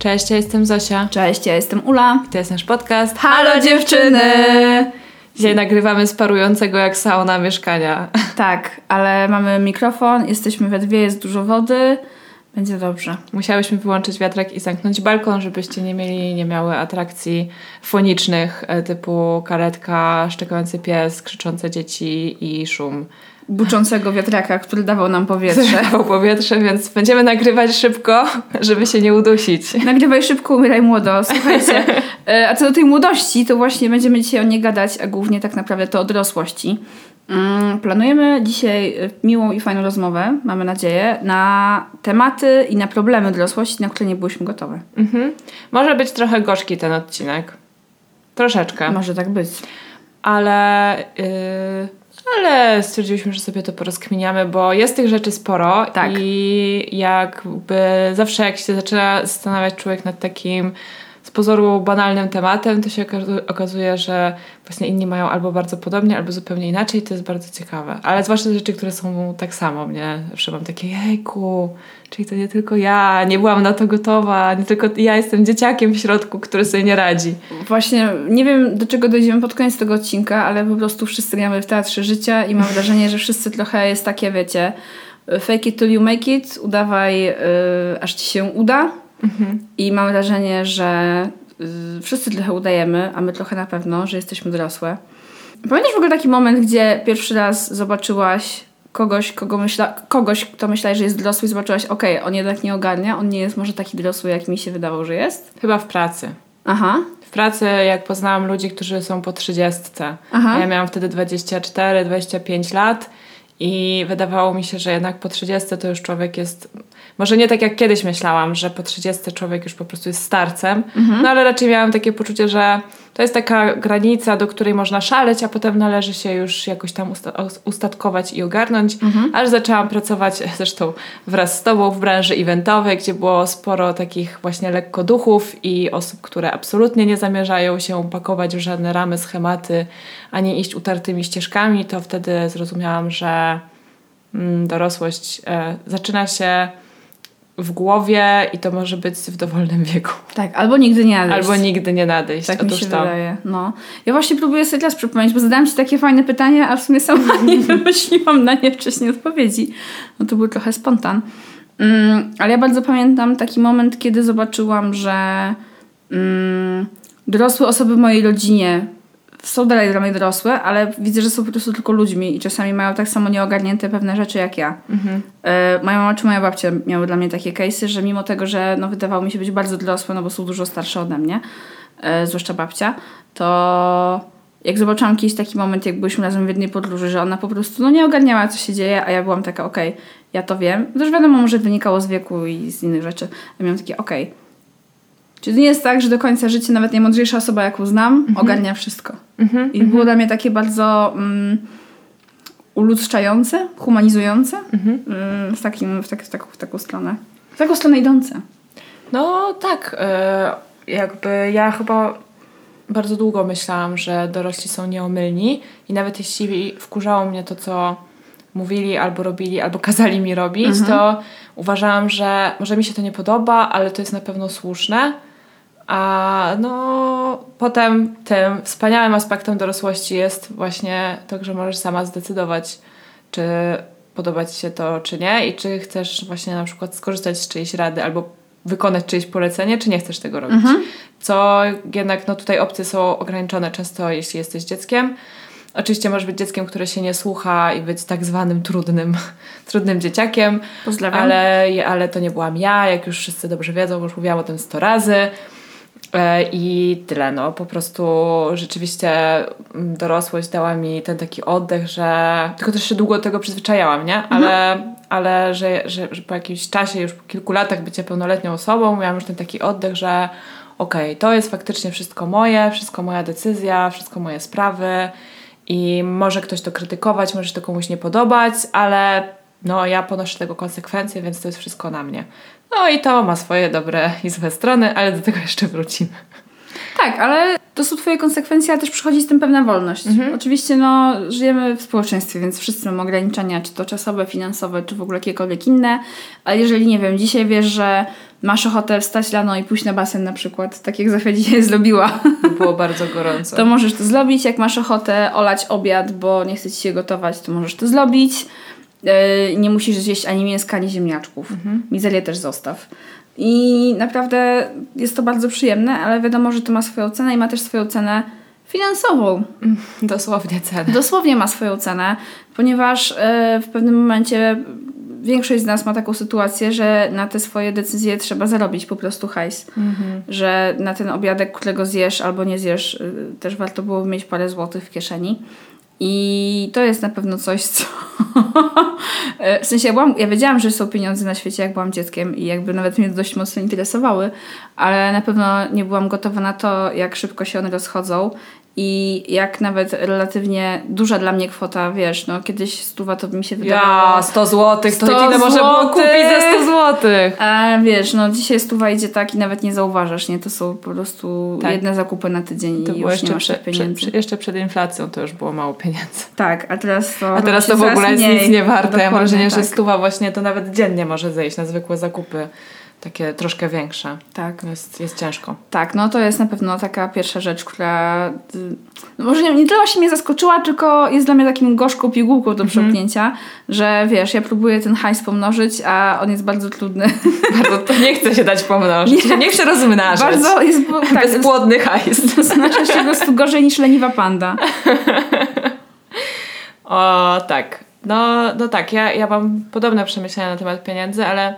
Cześć, ja jestem Zosia. Cześć, ja jestem Ula. To jest nasz podcast. Halo dziewczyny! Dzisiaj nagrywamy z parującego jak sauna mieszkania. Tak, ale mamy mikrofon, jesteśmy we dwie, jest dużo wody. Będzie dobrze. Musiałyśmy wyłączyć wiatrak i zamknąć balkon, żebyście nie mieli, nie miały atrakcji fonicznych e, typu karetka, szczekający pies, krzyczące dzieci i szum. Buczącego wiatraka, który dawał nam powietrze. Dawał powietrze, więc będziemy nagrywać szybko, żeby się nie udusić. Nagrywaj szybko, umieraj młodo. Słuchajcie, a co do tej młodości, to właśnie będziemy dzisiaj o niej gadać, a głównie tak naprawdę to o dorosłości. Mm, Planujemy dzisiaj e, miłą i fajną rozmowę, mamy nadzieję, na tematy i na problemy dorosłości, na które nie byłyśmy gotowe. Mhm. Może być trochę gorzki ten odcinek. Troszeczkę. Może tak być. ale, yy, ale stwierdziliśmy, że sobie to porozkminiamy, bo jest tych rzeczy sporo Tak. i jakby zawsze jak się zaczyna zastanawiać człowiek nad takim z pozoru banalnym tematem, to się okazu- okazuje, że właśnie inni mają albo bardzo podobnie, albo zupełnie inaczej, to jest bardzo ciekawe. Ale zwłaszcza rzeczy, które są tak samo, nie? Zawsze mam takie, jejku, czyli to nie tylko ja, nie byłam na to gotowa, nie tylko ja jestem dzieciakiem w środku, który sobie nie radzi. Właśnie nie wiem, do czego dojdziemy pod koniec tego odcinka, ale po prostu wszyscy gramy w teatrze życia i mam wrażenie, że wszyscy trochę jest takie, wiecie, fake it till you make it, udawaj, y, aż ci się uda. I mam wrażenie, że y, wszyscy trochę udajemy, a my trochę na pewno, że jesteśmy dorosłe. Pamiętasz w ogóle taki moment, gdzie pierwszy raz zobaczyłaś kogoś, kogo myśla, kogoś kto myślałeś, że jest dorosły i zobaczyłaś, okej, on jednak nie ogarnia, on nie jest może taki dorosły, jak mi się wydawał, że jest? Chyba w pracy. Aha. W pracy, jak poznałam ludzi, którzy są po 30, Aha. a ja miałam wtedy 24-25 lat i wydawało mi się, że jednak po 30 to już człowiek jest, może nie tak jak kiedyś myślałam, że po 30 człowiek już po prostu jest starcem, no ale raczej miałam takie poczucie, że to jest taka granica, do której można szaleć, a potem należy się już jakoś tam usta- ustatkować i ogarnąć, aż zaczęłam pracować zresztą wraz z tobą w branży eventowej, gdzie było sporo takich właśnie lekkoduchów i osób, które absolutnie nie zamierzają się pakować w żadne ramy, schematy, ani iść utartymi ścieżkami, to wtedy zrozumiałam, że mm, dorosłość e, zaczyna się w głowie i to może być w dowolnym wieku. Tak, albo nigdy nie nadejść. Albo nigdy nie nadejść. Tak mi Otóż się to. wydaje. No. Ja właśnie próbuję sobie teraz przypomnieć, bo zadałam Ci takie fajne pytania, a w sumie sama nie wymyśliłam na nie wcześniej odpowiedzi. No to był trochę spontan. Mm, ale ja bardzo pamiętam taki moment, kiedy zobaczyłam, że mm, dorosłe osoby w mojej rodzinie są dalej dla mnie dorosłe, ale widzę, że są po prostu tylko ludźmi i czasami mają tak samo nieogarnięte pewne rzeczy jak ja. E, moja mama czy moja babcia miały dla mnie takie case'y, że mimo tego, że no, wydawało mi się być bardzo dorosłe, no bo są dużo starsze ode mnie, e, zwłaszcza babcia, to jak zobaczyłam kiedyś taki moment, jak byliśmy razem w jednej podróży, że ona po prostu no, nie ogarniała, co się dzieje, a ja byłam taka, okej, ja to wiem. To już wiadomo, może wynikało z wieku i z innych rzeczy. Ja miałam takie, okej. Czyli nie jest tak, że do końca życia nawet najmądrzejsza osoba, jaką znam, ogarnia wszystko. Mhm, I było dla mnie takie bardzo uludzczające, humanizujące, Mhm. mm, w, takim, w, tak, w, taką, w taką stronę. W taką stronę idące. No tak, e, jakby ja chyba bardzo długo myślałam, że dorośli są nieomylni i nawet jeśli wkurzało mnie to, co mówili albo robili, albo kazali mi robić, to uważałam, że może mi się to nie podoba, ale to jest na pewno słuszne. A no potem tym wspaniałym aspektem dorosłości jest właśnie to, że możesz sama zdecydować, czy podoba Ci się to, czy nie i czy chcesz właśnie na przykład skorzystać z czyjejś rady albo wykonać czyjeś polecenie, czy nie chcesz tego robić. Co jednak no tutaj opcje są ograniczone często, jeśli jesteś dzieckiem. Oczywiście możesz być dzieckiem, które się nie słucha i być tak zwanym trudnym, trudnym dzieciakiem. Pozdrawiam. Ale, ale to nie byłam ja, jak już wszyscy dobrze wiedzą, bo już mówiłam o tym 100 razy. E, I tyle, no po prostu rzeczywiście mm, dorosłość dała mi ten taki oddech, że tylko też się długo do tego przyzwyczajałam, nie? Ale, mhm. ale że, że, że po jakimś czasie, już po kilku latach bycia pełnoletnią osobą, miałam już ten taki oddech, że okej, okay, to jest faktycznie wszystko moje, wszystko moja decyzja, wszystko moje sprawy i może ktoś to krytykować, może się to komuś nie podobać, ale no ja ponoszę tego konsekwencje, więc to jest wszystko na mnie. No i to ma swoje dobre i złe strony, ale do tego jeszcze wrócimy. Tak, ale to są twoje konsekwencje, ale też przychodzi z tym pewna wolność. Mhm. Oczywiście no, żyjemy w społeczeństwie, więc wszyscy mamy ograniczenia, czy to czasowe, finansowe, czy w ogóle jakiekolwiek inne, ale jeżeli, nie wiem, dzisiaj wiesz, że masz ochotę wstać rano i pójść na basen na przykład, tak jak Zofia dzisiaj zrobiła. Było bardzo gorąco. To możesz to zrobić. Jak masz ochotę olać obiad, bo nie chce ci się gotować, to możesz to zrobić. Yy, nie musisz zjeść ani mięska, ani ziemniaczków. Mhm. Mizerię też zostaw. I naprawdę jest to bardzo przyjemne, ale wiadomo, że to ma swoją cenę i ma też swoją cenę finansową. Dosłownie cenę. Dosłownie ma swoją cenę, ponieważ yy, w pewnym momencie większość z nas ma taką sytuację, że na te swoje decyzje trzeba zarobić po prostu hajs. Mhm. Że na ten obiadek, którego zjesz albo nie zjesz, yy, też warto byłoby mieć parę złotych w kieszeni. I to jest na pewno coś, co. w sensie, ja, byłam, ja wiedziałam, że są pieniądze na świecie, jak byłam dzieckiem, i jakby nawet mnie dość mocno interesowały, ale na pewno nie byłam gotowa na to, jak szybko się one rozchodzą i jak nawet relatywnie duża dla mnie kwota, wiesz, no kiedyś stuwa to by mi się wydawało... Ja, 100 złotych, to ile można było kupić za 100 złotych. A wiesz, no dzisiaj stuwa idzie tak i nawet nie zauważasz, nie? To są po prostu tak. jedne zakupy na tydzień to i już nie masz prze, pieniędzy. Prze, jeszcze przed inflacją to już było mało pieniędzy. Tak, a teraz to... A teraz to w ogóle jest nic nie warte. Ja mam wrażenie, tak. że stuwa właśnie to nawet dziennie może zejść na zwykłe zakupy takie troszkę większe. Tak. Jest, jest ciężko. Tak, no to jest na pewno taka pierwsza rzecz, która no może nie, nie tyle się mnie zaskoczyła, tylko jest dla mnie takim gorzką pigułką do mm że wiesz, ja próbuję ten hajs pomnożyć, a on jest bardzo trudny. Bardzo, to nie chce się dać pomnożyć. Nie, nie chce rozmnażać. Bardzo jest tak, bezpłodny hajs. Znaczy się po prostu gorzej niż leniwa panda. o, tak. No, no tak, ja, ja mam podobne przemyślenia na temat pieniędzy, ale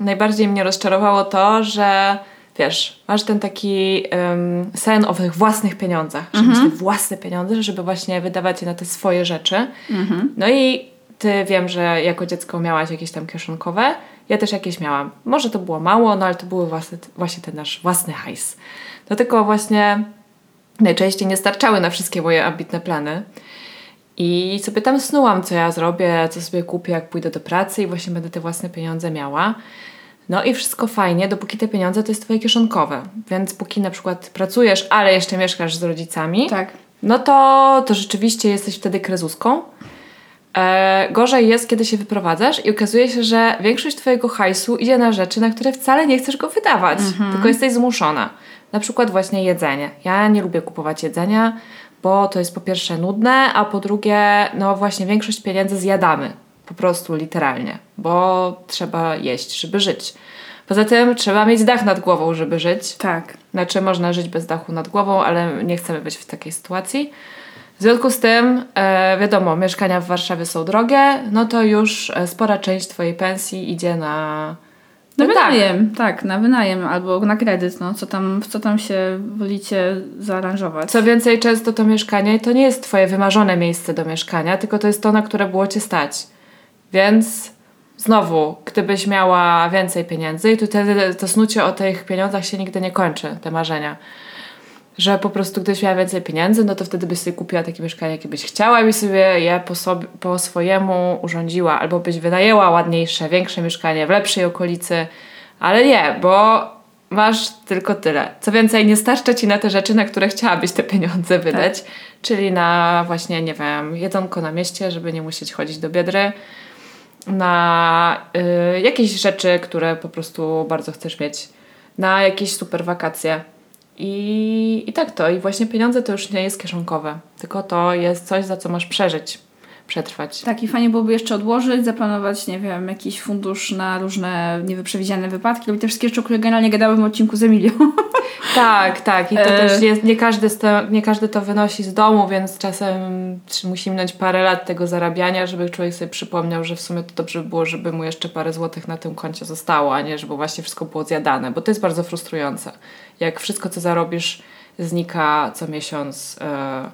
najbardziej mnie rozczarowało to, że wiesz, masz ten taki um, sen o tych własnych pieniądzach, że masz mhm. te własne pieniądze, żeby właśnie wydawać je na te swoje rzeczy. Mhm. No i ty wiem, że jako dziecko miałaś jakieś tam kieszonkowe, ja też jakieś miałam. Może to było mało, no ale to były właśnie, właśnie ten nasz własny hajs. Do tego właśnie najczęściej nie starczały na wszystkie moje ambitne plany. I sobie tam snułam, co ja zrobię, co sobie kupię, jak pójdę do pracy i właśnie będę te własne pieniądze miała. No i wszystko fajnie, dopóki te pieniądze to jest twoje kieszonkowe. Więc póki na przykład pracujesz, ale jeszcze mieszkasz z rodzicami, tak. no to, to rzeczywiście jesteś wtedy krezuską. E, gorzej jest, kiedy się wyprowadzasz i okazuje się, że większość twojego hajsu idzie na rzeczy, na które wcale nie chcesz go wydawać, mhm. tylko jesteś zmuszona. Na przykład właśnie jedzenie. Ja nie lubię kupować jedzenia, bo to jest po pierwsze nudne, a po drugie, no właśnie większość pieniędzy zjadamy. Po prostu literalnie, bo trzeba jeść, żeby żyć. Poza tym trzeba mieć dach nad głową, żeby żyć. Tak. Znaczy można żyć bez dachu nad głową, ale nie chcemy być w takiej sytuacji. W związku z tym, e, wiadomo, mieszkania w Warszawie są drogie, no to już e, spora część Twojej pensji idzie na na no wynajem, tak. tak, na wynajem albo na kredyt, no co tam, co tam się wolicie zaaranżować. Co więcej, często to mieszkanie to nie jest twoje wymarzone miejsce do mieszkania, tylko to jest to, na które było cię stać. Więc znowu, gdybyś miała więcej pieniędzy i tu wtedy to snucie o tych pieniądzach się nigdy nie kończy, te marzenia. Że po prostu gdybyś miała więcej pieniędzy, no to wtedy byś sobie kupiła takie mieszkanie, jakie byś chciała i sobie je po, sobie, po swojemu urządziła. Albo byś wynajęła ładniejsze, większe mieszkanie w lepszej okolicy. Ale nie, bo masz tylko tyle. Co więcej, nie starcza ci na te rzeczy, na które chciałabyś te pieniądze wydać. Tak. Czyli na właśnie, nie wiem, jedzonko na mieście, żeby nie musieć chodzić do biedry na y, jakieś rzeczy, które po prostu bardzo chcesz mieć, na jakieś super wakacje. I, I tak to. I właśnie pieniądze to już nie jest kieszonkowe, tylko to jest coś, za co masz przeżyć. Przetrwać. Tak, i fajnie byłoby jeszcze odłożyć, zaplanować, nie wiem, jakiś fundusz na różne niewyprzewidziane wypadki, robić te wszystkie rzeczy, o których generalnie gadałem w odcinku z Emilią. Tak, tak. I to E. też jest, nie każdy, nie każdy to wynosi z domu, więc czasem musi minąć parę lat tego zarabiania, żeby człowiek sobie przypomniał, że w sumie to dobrze by było, żeby mu jeszcze parę złotych na tym koncie zostało, a nie żeby właśnie wszystko było zjadane, bo to jest bardzo frustrujące. Jak wszystko, co zarobisz, znika co miesiąc e,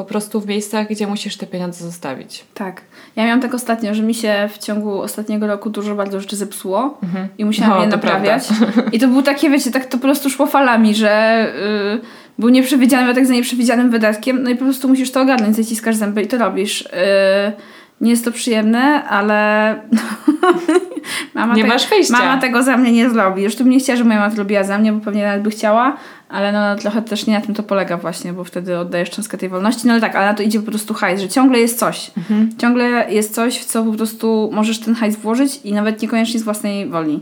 po prostu w miejscach, gdzie musisz te pieniądze zostawić. Tak. Ja miałam tak ostatnio, że mi się w ciągu ostatniego roku dużo bardzo rzeczy zepsuło i musiałam No, je naprawiać. I to było takie, wiecie, tak to po prostu szło falami, że yy, był nieprzewidziany wydatek za nieprzewidzianym wydatkiem, no i po prostu musisz to ogarnąć, zaciskasz zęby i to robisz. Yy, nie jest to przyjemne, ale mama, Nie te- masz wyjścia. mama tego za mnie nie zrobi. Już tu bym nie chciała, żeby moja mama to robiła za mnie, bo pewnie nawet by chciała, ale no trochę też nie na tym to polega właśnie, bo wtedy oddajesz cząstkę tej wolności. No ale tak, ale na to idzie po prostu hajs, że ciągle jest coś. Mhm. Ciągle jest coś, w co po prostu możesz ten hajs włożyć i nawet niekoniecznie z własnej woli.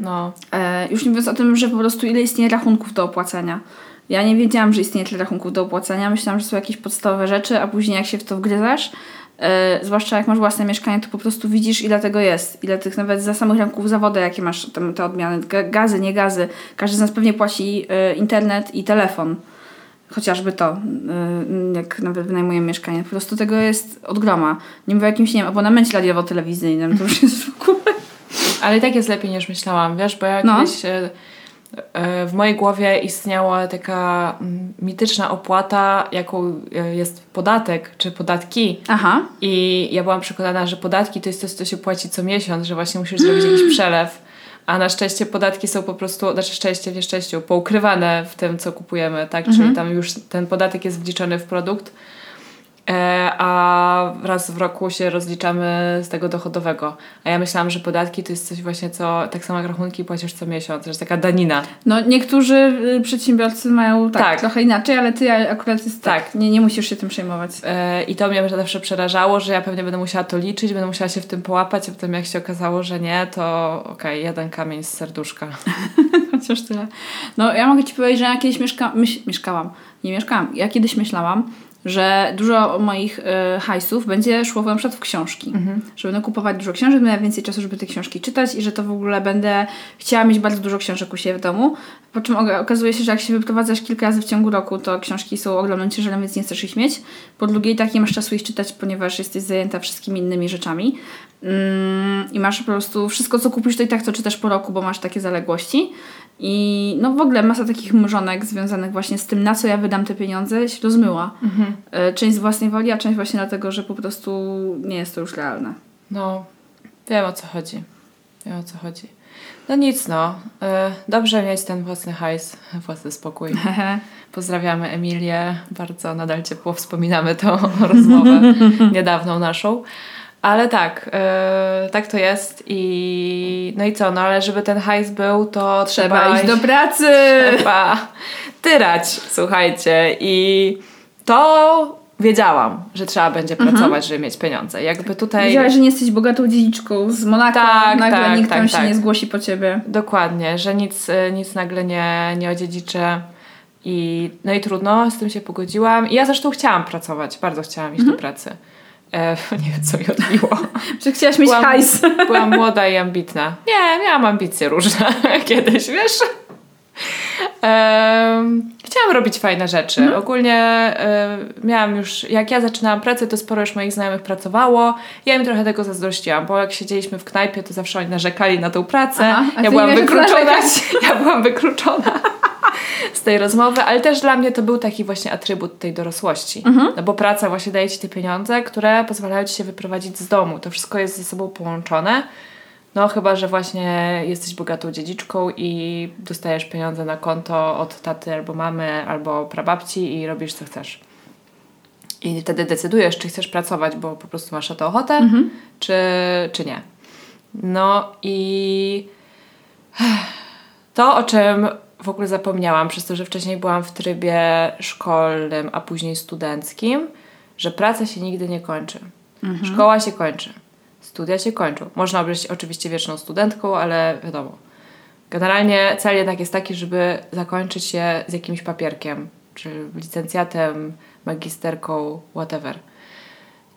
No, E, już nie mówiąc o tym, że po prostu ile istnieje rachunków do opłacenia. Ja nie wiedziałam, że istnieje tyle rachunków do opłacenia. Myślałam, że są jakieś podstawowe rzeczy, a później jak się w to wgryzasz, e, zwłaszcza jak masz własne mieszkanie, to po prostu widzisz, ile tego jest. Ile tych nawet za samych rachunków za wodę, jakie masz tam te odmiany. Ga- Gazy, nie gazy. Każdy z nas pewnie płaci e, internet i telefon. Chociażby to, y, jak nawet wynajmujemy mieszkanie. Po prostu tego jest od groma. Nie mówię o jakimś, nie wiem, abonamencie radiowo-telewizyjnym. To już jest w ogóle... ale i tak jest lepiej niż myślałam, wiesz, bo ja No. kiedyś e, e, w mojej głowie istniała taka mm, mityczna opłata, jaką e, jest podatek, czy podatki. Aha. I ja byłam przekonana, że podatki to jest coś, co się płaci co miesiąc, że właśnie musisz zrobić jakiś przelew. A na szczęście podatki są po prostu, znaczy szczęście w nieszczęściu, poukrywane w tym, co kupujemy, tak? Czyli tam już ten podatek jest wliczony w produkt, e, a raz w roku się rozliczamy z tego dochodowego. A ja myślałam, że podatki to jest coś właśnie, co tak samo jak rachunki płacisz co miesiąc, że taka danina. No niektórzy y, przedsiębiorcy mają tak, Tak. trochę inaczej, ale ty akurat jest tak. Tak. Nie, nie musisz się tym przejmować. E, I to mnie zawsze przerażało, że ja pewnie będę musiała to liczyć, będę musiała się w tym połapać, a potem jak się okazało, że nie, to okej, jeden kamień z serduszka. Chociaż tyle. No ja mogę ci powiedzieć, że ja kiedyś mieszka myśl, mieszkałam. Nie mieszkałam. Ja kiedyś myślałam, że dużo moich y, hajsów będzie szło na przykład w książki. Że będę kupować dużo książek, będę więcej czasu, żeby te książki czytać i że to w ogóle będę chciała mieć bardzo dużo książek u siebie w domu. Po czym okazuje się, że jak się wyprowadzasz kilka razy w ciągu roku, to książki są ogromnym ciężarem, więc nie chcesz ich mieć. Po drugie, i tak nie masz czasu ich czytać, ponieważ jesteś zajęta wszystkimi innymi rzeczami. Mm, I masz po prostu wszystko, co kupisz, to i tak to czytasz po roku, bo masz takie zaległości. I no w ogóle masa takich mrzonek związanych właśnie z tym, na co ja wydam te pieniądze, się rozmyła. E, Część z własnej woli, a część właśnie dlatego, że po prostu nie jest to już realne. No, wiem o co chodzi. Wiem o co chodzi. No nic, no. E, Dobrze mieć ten własny hajs, własny spokój. Pozdrawiamy Emilię. Bardzo nadal ciepło wspominamy tą rozmowę niedawną naszą. Ale tak, e, tak to jest i no i co, no ale żeby ten hajs był, to trzeba, Trzeba iść do pracy! trzeba tyrać, słuchajcie. I to wiedziałam, że trzeba będzie pracować, żeby mieć pieniądze. Jakby tutaj... Wiedziałaś, że nie jesteś bogatą dziedziczką z Monako, Tak, nagle tak, nikt tam tak, się tak. nie zgłosi po ciebie. Dokładnie, że nic, y, nic nagle nie, nie odziedziczę. I, no i trudno, z tym się pogodziłam. I ja zresztą chciałam pracować, bardzo chciałam iść do pracy. E, nie wiem, co mi odbiło. Że chciałaś mieć Byłam- hajs. Byłam młoda i ambitna. Nie, miałam ambicje różne kiedyś, wiesz? Em, chciałam robić fajne rzeczy. Ogólnie e, miałam już, jak ja zaczynałam pracę, to sporo już moich znajomych pracowało. Ja im trochę tego zazdrościłam, bo jak siedzieliśmy w knajpie, to zawsze oni narzekali na tą pracę. Aha, ja byłam na co wykluczona. Ja byłam wykluczona z tej rozmowy, ale też dla mnie to był taki właśnie atrybut tej dorosłości. No bo praca właśnie daje ci te pieniądze, które pozwalają ci się wyprowadzić z domu. To wszystko jest ze sobą połączone. No chyba, że właśnie jesteś bogatą dziedziczką i dostajesz pieniądze na konto od taty albo mamy, albo prababci i robisz co chcesz. I wtedy decydujesz, czy chcesz pracować, bo po prostu masz na to ochotę, czy, czy nie. No i to, o czym w ogóle zapomniałam, przez to, że wcześniej byłam w trybie szkolnym, a później studenckim, że praca się nigdy nie kończy. Szkoła się kończy. Studia się kończą. Można być oczywiście wieczną studentką, ale wiadomo. Generalnie cel jednak jest taki, żeby zakończyć je z jakimś papierkiem, czy licencjatem, magisterką, whatever.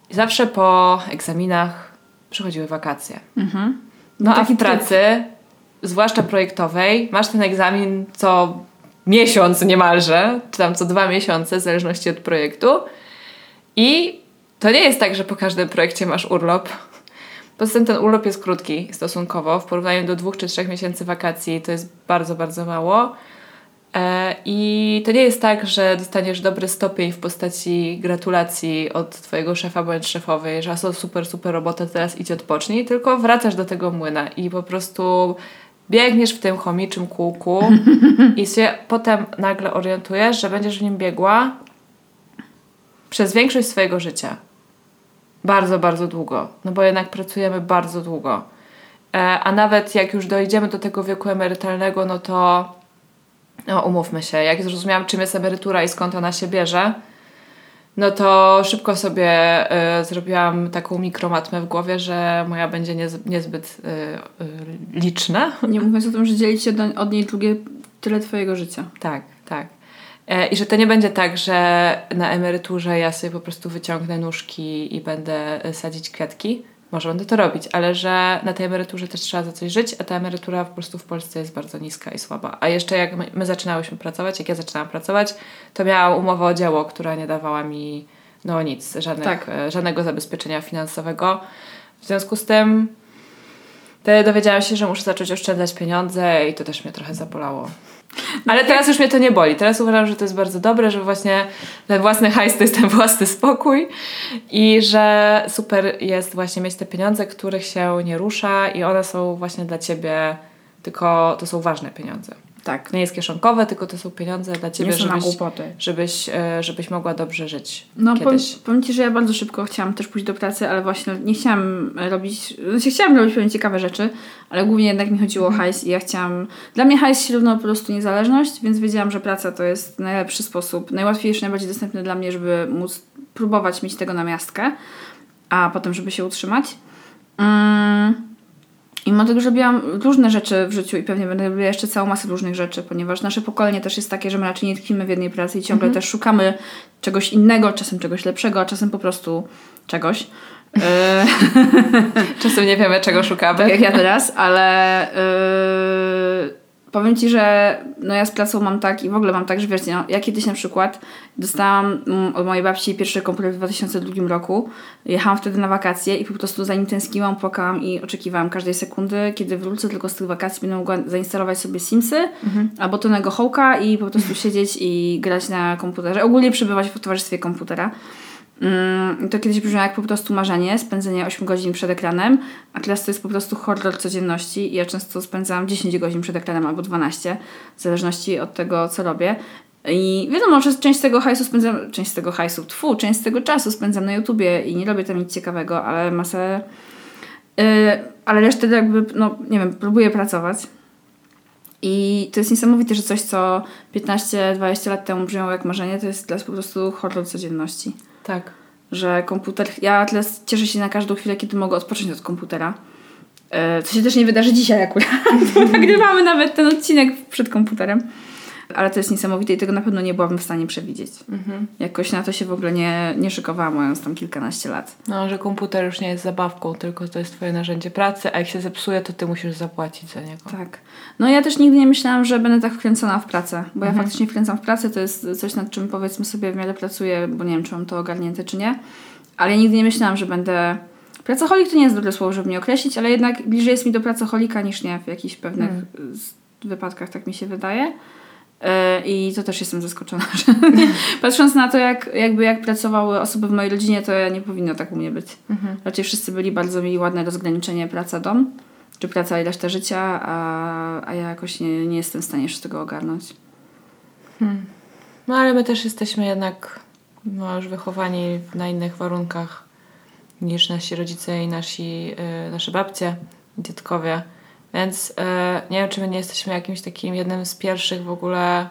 I zawsze po egzaminach przychodziły wakacje. Mhm. No a taki w pracy, zwłaszcza projektowej, masz ten egzamin co miesiąc niemalże, czy tam co dwa miesiące, w zależności od projektu. I to nie jest tak, że po każdym projekcie masz urlop. Poza tym ten urlop jest krótki stosunkowo. W porównaniu do dwóch czy trzech miesięcy wakacji to jest bardzo, bardzo mało. E, I to nie jest tak, że dostaniesz dobry stopień w postaci gratulacji od twojego szefa bądź szefowej, że to super, super robota, teraz idź odpocznij, tylko wracasz do tego młyna i po prostu biegniesz w tym chomiczym kółku i się potem nagle orientujesz, że będziesz w nim biegła przez większość swojego życia. Bardzo, bardzo długo. No bo jednak pracujemy bardzo długo. E, a nawet jak już dojdziemy do tego wieku emerytalnego, no to no umówmy się, jak zrozumiałam czym jest emerytura i skąd ona się bierze, no to szybko sobie y, zrobiłam taką mikromatmę w głowie, że moja będzie niez, niezbyt y, y, liczna. Nie mówiąc o tym, że dzielić się do, od niej drugie tyle twojego życia. Tak, tak. E, I że to nie będzie tak, że na emeryturze ja sobie po prostu wyciągnę nóżki i będę sadzić kwiatki. Może będę to robić, ale że na tej emeryturze też trzeba za coś żyć, a ta emerytura po prostu w Polsce jest bardzo niska i słaba. A jeszcze jak my, my zaczynałyśmy pracować, jak ja zaczynałam pracować, to miałam umowę o dzieło, która nie dawała mi no nic, żadnych, Tak. e, żadnego zabezpieczenia finansowego. W związku z tym wtedy dowiedziałam się, że muszę zacząć oszczędzać pieniądze i to też mnie trochę zabolało. Ale teraz już mnie to nie boli. Teraz uważam, że to jest bardzo dobre, że właśnie ten własny hajs to jest ten własny spokój i że super jest właśnie mieć te pieniądze, których się nie rusza i one są właśnie dla ciebie, tylko to są ważne pieniądze. Tak. Nie jest kieszonkowe, tylko to są pieniądze dla ciebie, Nie są żebyś, głupoty. żebyś, e, żebyś mogła dobrze żyć No powiem, kiedyś. powiem Ci, że ja bardzo szybko chciałam też pójść do pracy, ale właśnie nie chciałam robić, znaczy chciałam robić pewnie ciekawe rzeczy, ale głównie jednak mi chodziło o hajs i ja chciałam, dla mnie hajs się równo po prostu niezależność, więc wiedziałam, że praca to jest najlepszy sposób, najłatwiejszy, najbardziej dostępny dla mnie, żeby móc próbować mieć tego na miastkę, a potem, żeby się utrzymać. Mm. I mimo tego, że robiłam różne rzeczy w życiu i pewnie będę robiła jeszcze całą masę różnych rzeczy, ponieważ nasze pokolenie też jest takie, że my raczej nie tkwimy w jednej pracy i ciągle też szukamy czegoś innego, czasem czegoś lepszego, a czasem po prostu czegoś. E, Czasem nie wiemy, czego szukamy. tak jak ja teraz, ale yy, powiem Ci, że no ja z pracą mam tak i w ogóle mam tak, że wiesz, no, ja kiedyś na przykład dostałam mm, od mojej babci pierwszy komputer w 2002 roku. Jechałam wtedy na wakacje i po prostu za nim tęskniłam, płakałam i oczekiwałam każdej sekundy, kiedy wrócę tylko z tych wakacji, będę mogła zainstalować sobie Simsy albo Tonego Hołka i po prostu siedzieć i grać na komputerze. Ogólnie przebywać w towarzystwie komputera. Mm, to kiedyś brzmiało jak po prostu marzenie, spędzenie 8 godzin przed ekranem, a teraz to jest po prostu horror codzienności ja często spędzałam 10 godzin przed ekranem albo 12, w zależności od tego, co robię. I wiadomo, że część tego hajsu spędzam, część z tego hajsu, tfu, część z tego czasu spędzam na YouTubie i nie robię tam nic ciekawego, ale masę... Yy, ale resztę jakby, no nie wiem, próbuję pracować. I to jest niesamowite, że coś, co 15-20 lat temu brzmiało jak marzenie, to jest teraz po prostu horror codzienności Tak. że komputer. Ja teraz cieszę się na każdą chwilę, kiedy mogę odpocząć od komputera. E, Co się też nie wydarzy dzisiaj akurat. Nagrywamy nawet ten odcinek przed komputerem. Ale to jest niesamowite i tego na pewno nie byłabym w stanie przewidzieć. Mhm. Jakoś na to się w ogóle nie, nie szykowałam, mając tam kilkanaście lat. No, że komputer już nie jest zabawką, tylko to jest twoje narzędzie pracy, a jak się zepsuje, to ty musisz zapłacić za niego. Tak. No ja też nigdy nie myślałam, że będę tak wkręcona w pracę, bo ja faktycznie wkręcam w pracę, to jest coś, nad czym powiedzmy sobie w miarę pracuję, bo nie wiem, czy mam to ogarnięte, czy nie. Ale ja nigdy nie myślałam, że będę... Pracoholik to nie jest dobre słowo, żeby mnie określić, ale jednak bliżej jest mi do pracoholika niż nie w jakichś pewnych z- wypadkach, tak mi się wydaje. E, I to też jestem zaskoczona, że patrząc na to, jak, jakby jak pracowały osoby w mojej rodzinie, to ja nie powinno tak u mnie być. Raczej wszyscy byli bardzo mieli ładne rozgraniczenie praca-dom, czy praca i reszta życia, a, a ja jakoś nie, nie jestem w stanie jeszcze tego ogarnąć. No ale my też jesteśmy jednak no, już wychowani na innych warunkach niż nasi rodzice i nasi, y, nasze babcie, dziadkowie. Więc y, nie wiem, czy my nie jesteśmy jakimś takim jednym z pierwszych w ogóle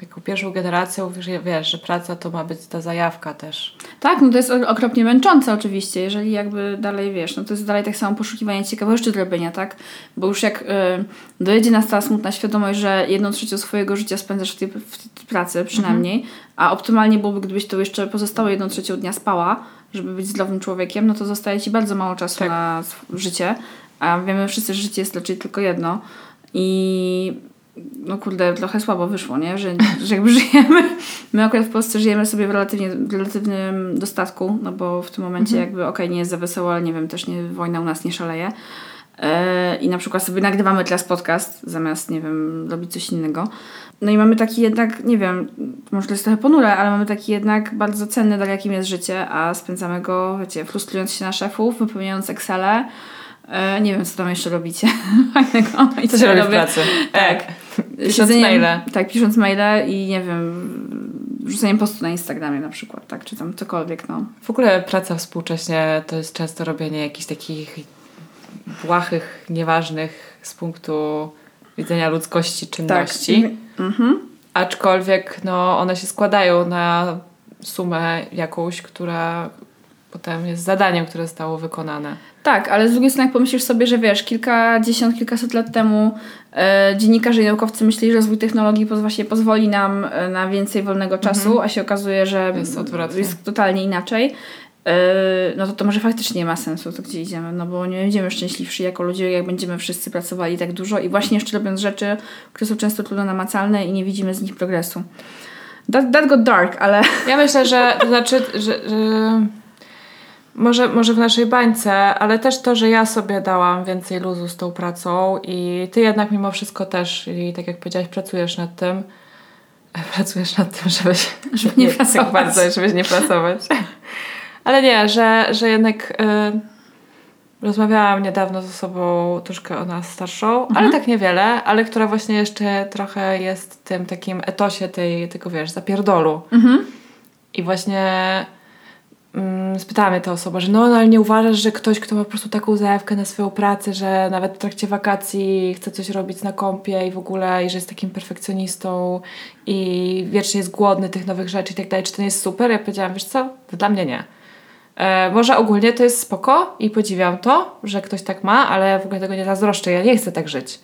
Taką pierwszą generacją, wiesz, wiesz, że praca to ma być ta zajawka też. Tak, no to jest okropnie męczące oczywiście, jeżeli jakby dalej wiesz, no to jest dalej tak samo poszukiwanie ciekawego rzeczy do robienia, tak? Bo już jak y, dojedzie nas ta smutna świadomość, że jedną trzecią swojego życia spędzasz w tej, w tej pracy przynajmniej, a optymalnie byłoby, gdybyś to jeszcze pozostałe jedną trzecią dnia spała, żeby być zdrowym człowiekiem, no to zostaje Ci bardzo mało czasu Tak. na życie, a wiemy wszyscy, że życie jest raczej tylko jedno i no kurde, trochę słabo wyszło, nie? Że, że jakby żyjemy, my akurat w Polsce żyjemy sobie w, relatywnie, w relatywnym dostatku, no bo w tym momencie jakby okej, nie jest za wesoło, ale nie wiem, też nie, wojna u nas nie szaleje. E, I na przykład sobie nagrywamy teraz podcast, zamiast, nie wiem, robić coś innego. No i mamy taki jednak, nie wiem, może to jest trochę ponure, ale mamy taki jednak bardzo cenny dar, jakim jest życie, a spędzamy go, wiecie, frustrując się na szefów, wypełniając Excele. E, nie wiem, co tam jeszcze robicie. Fajnego. I Co się robi w pracy? Tak. Pisząc Siedzeniem- maile. Tak, pisząc maile i nie wiem, rzuceniem postu na Instagramie na przykład, tak, czy tam cokolwiek, no. W ogóle praca współcześnie to jest często robienie jakichś takich błahych, nieważnych z punktu widzenia ludzkości czynności. Tak. Mhm. Aczkolwiek no, one się składają na sumę jakąś, która potem jest zadaniem, które zostało wykonane. Tak, ale z drugiej strony jak pomyślisz sobie, że wiesz, kilkadziesiąt, kilkaset lat temu e, dziennikarze i naukowcy myśleli, że rozwój technologii poz- właśnie pozwoli nam e, na więcej wolnego czasu, a się okazuje, że Jest odwrotnie. jest totalnie inaczej. E, no to to może faktycznie nie ma sensu, to gdzie idziemy, no bo nie będziemy szczęśliwsi jako ludzie, jak będziemy wszyscy pracowali tak dużo i właśnie jeszcze robiąc rzeczy, które są często trudno namacalne i nie widzimy z nich progresu. That, that got dark, ale Ja myślę, że to znaczy, że, że może, może w naszej bańce, ale też to, że ja sobie dałam więcej luzu z tą pracą i ty jednak mimo wszystko też, i tak jak powiedziałaś, pracujesz nad tym. Pracujesz nad tym, żebyś Żeby nie pracować. Tak bardzo, żebyś nie pracować. Ale nie, że, że jednak y, rozmawiałam niedawno z osobą troszkę o nas starszą, ale tak niewiele, ale która właśnie jeszcze trochę jest w tym takim etosie tej, tego wiesz, zapierdolu. I właśnie spytała mnie ta osoba, że no, no ale nie uważasz, że ktoś, kto ma po prostu taką zajawkę na swoją pracę, że nawet w trakcie wakacji chce coś robić na kąpie i w ogóle, i że jest takim perfekcjonistą i wiecznie jest głodny tych nowych rzeczy i tak dalej, czy to nie jest super? Ja powiedziałam, wiesz co, dla mnie nie. E, może ogólnie to jest spoko i podziwiam to, że ktoś tak ma, ale w ogóle tego nie zazdroszczę, ja nie chcę tak żyć.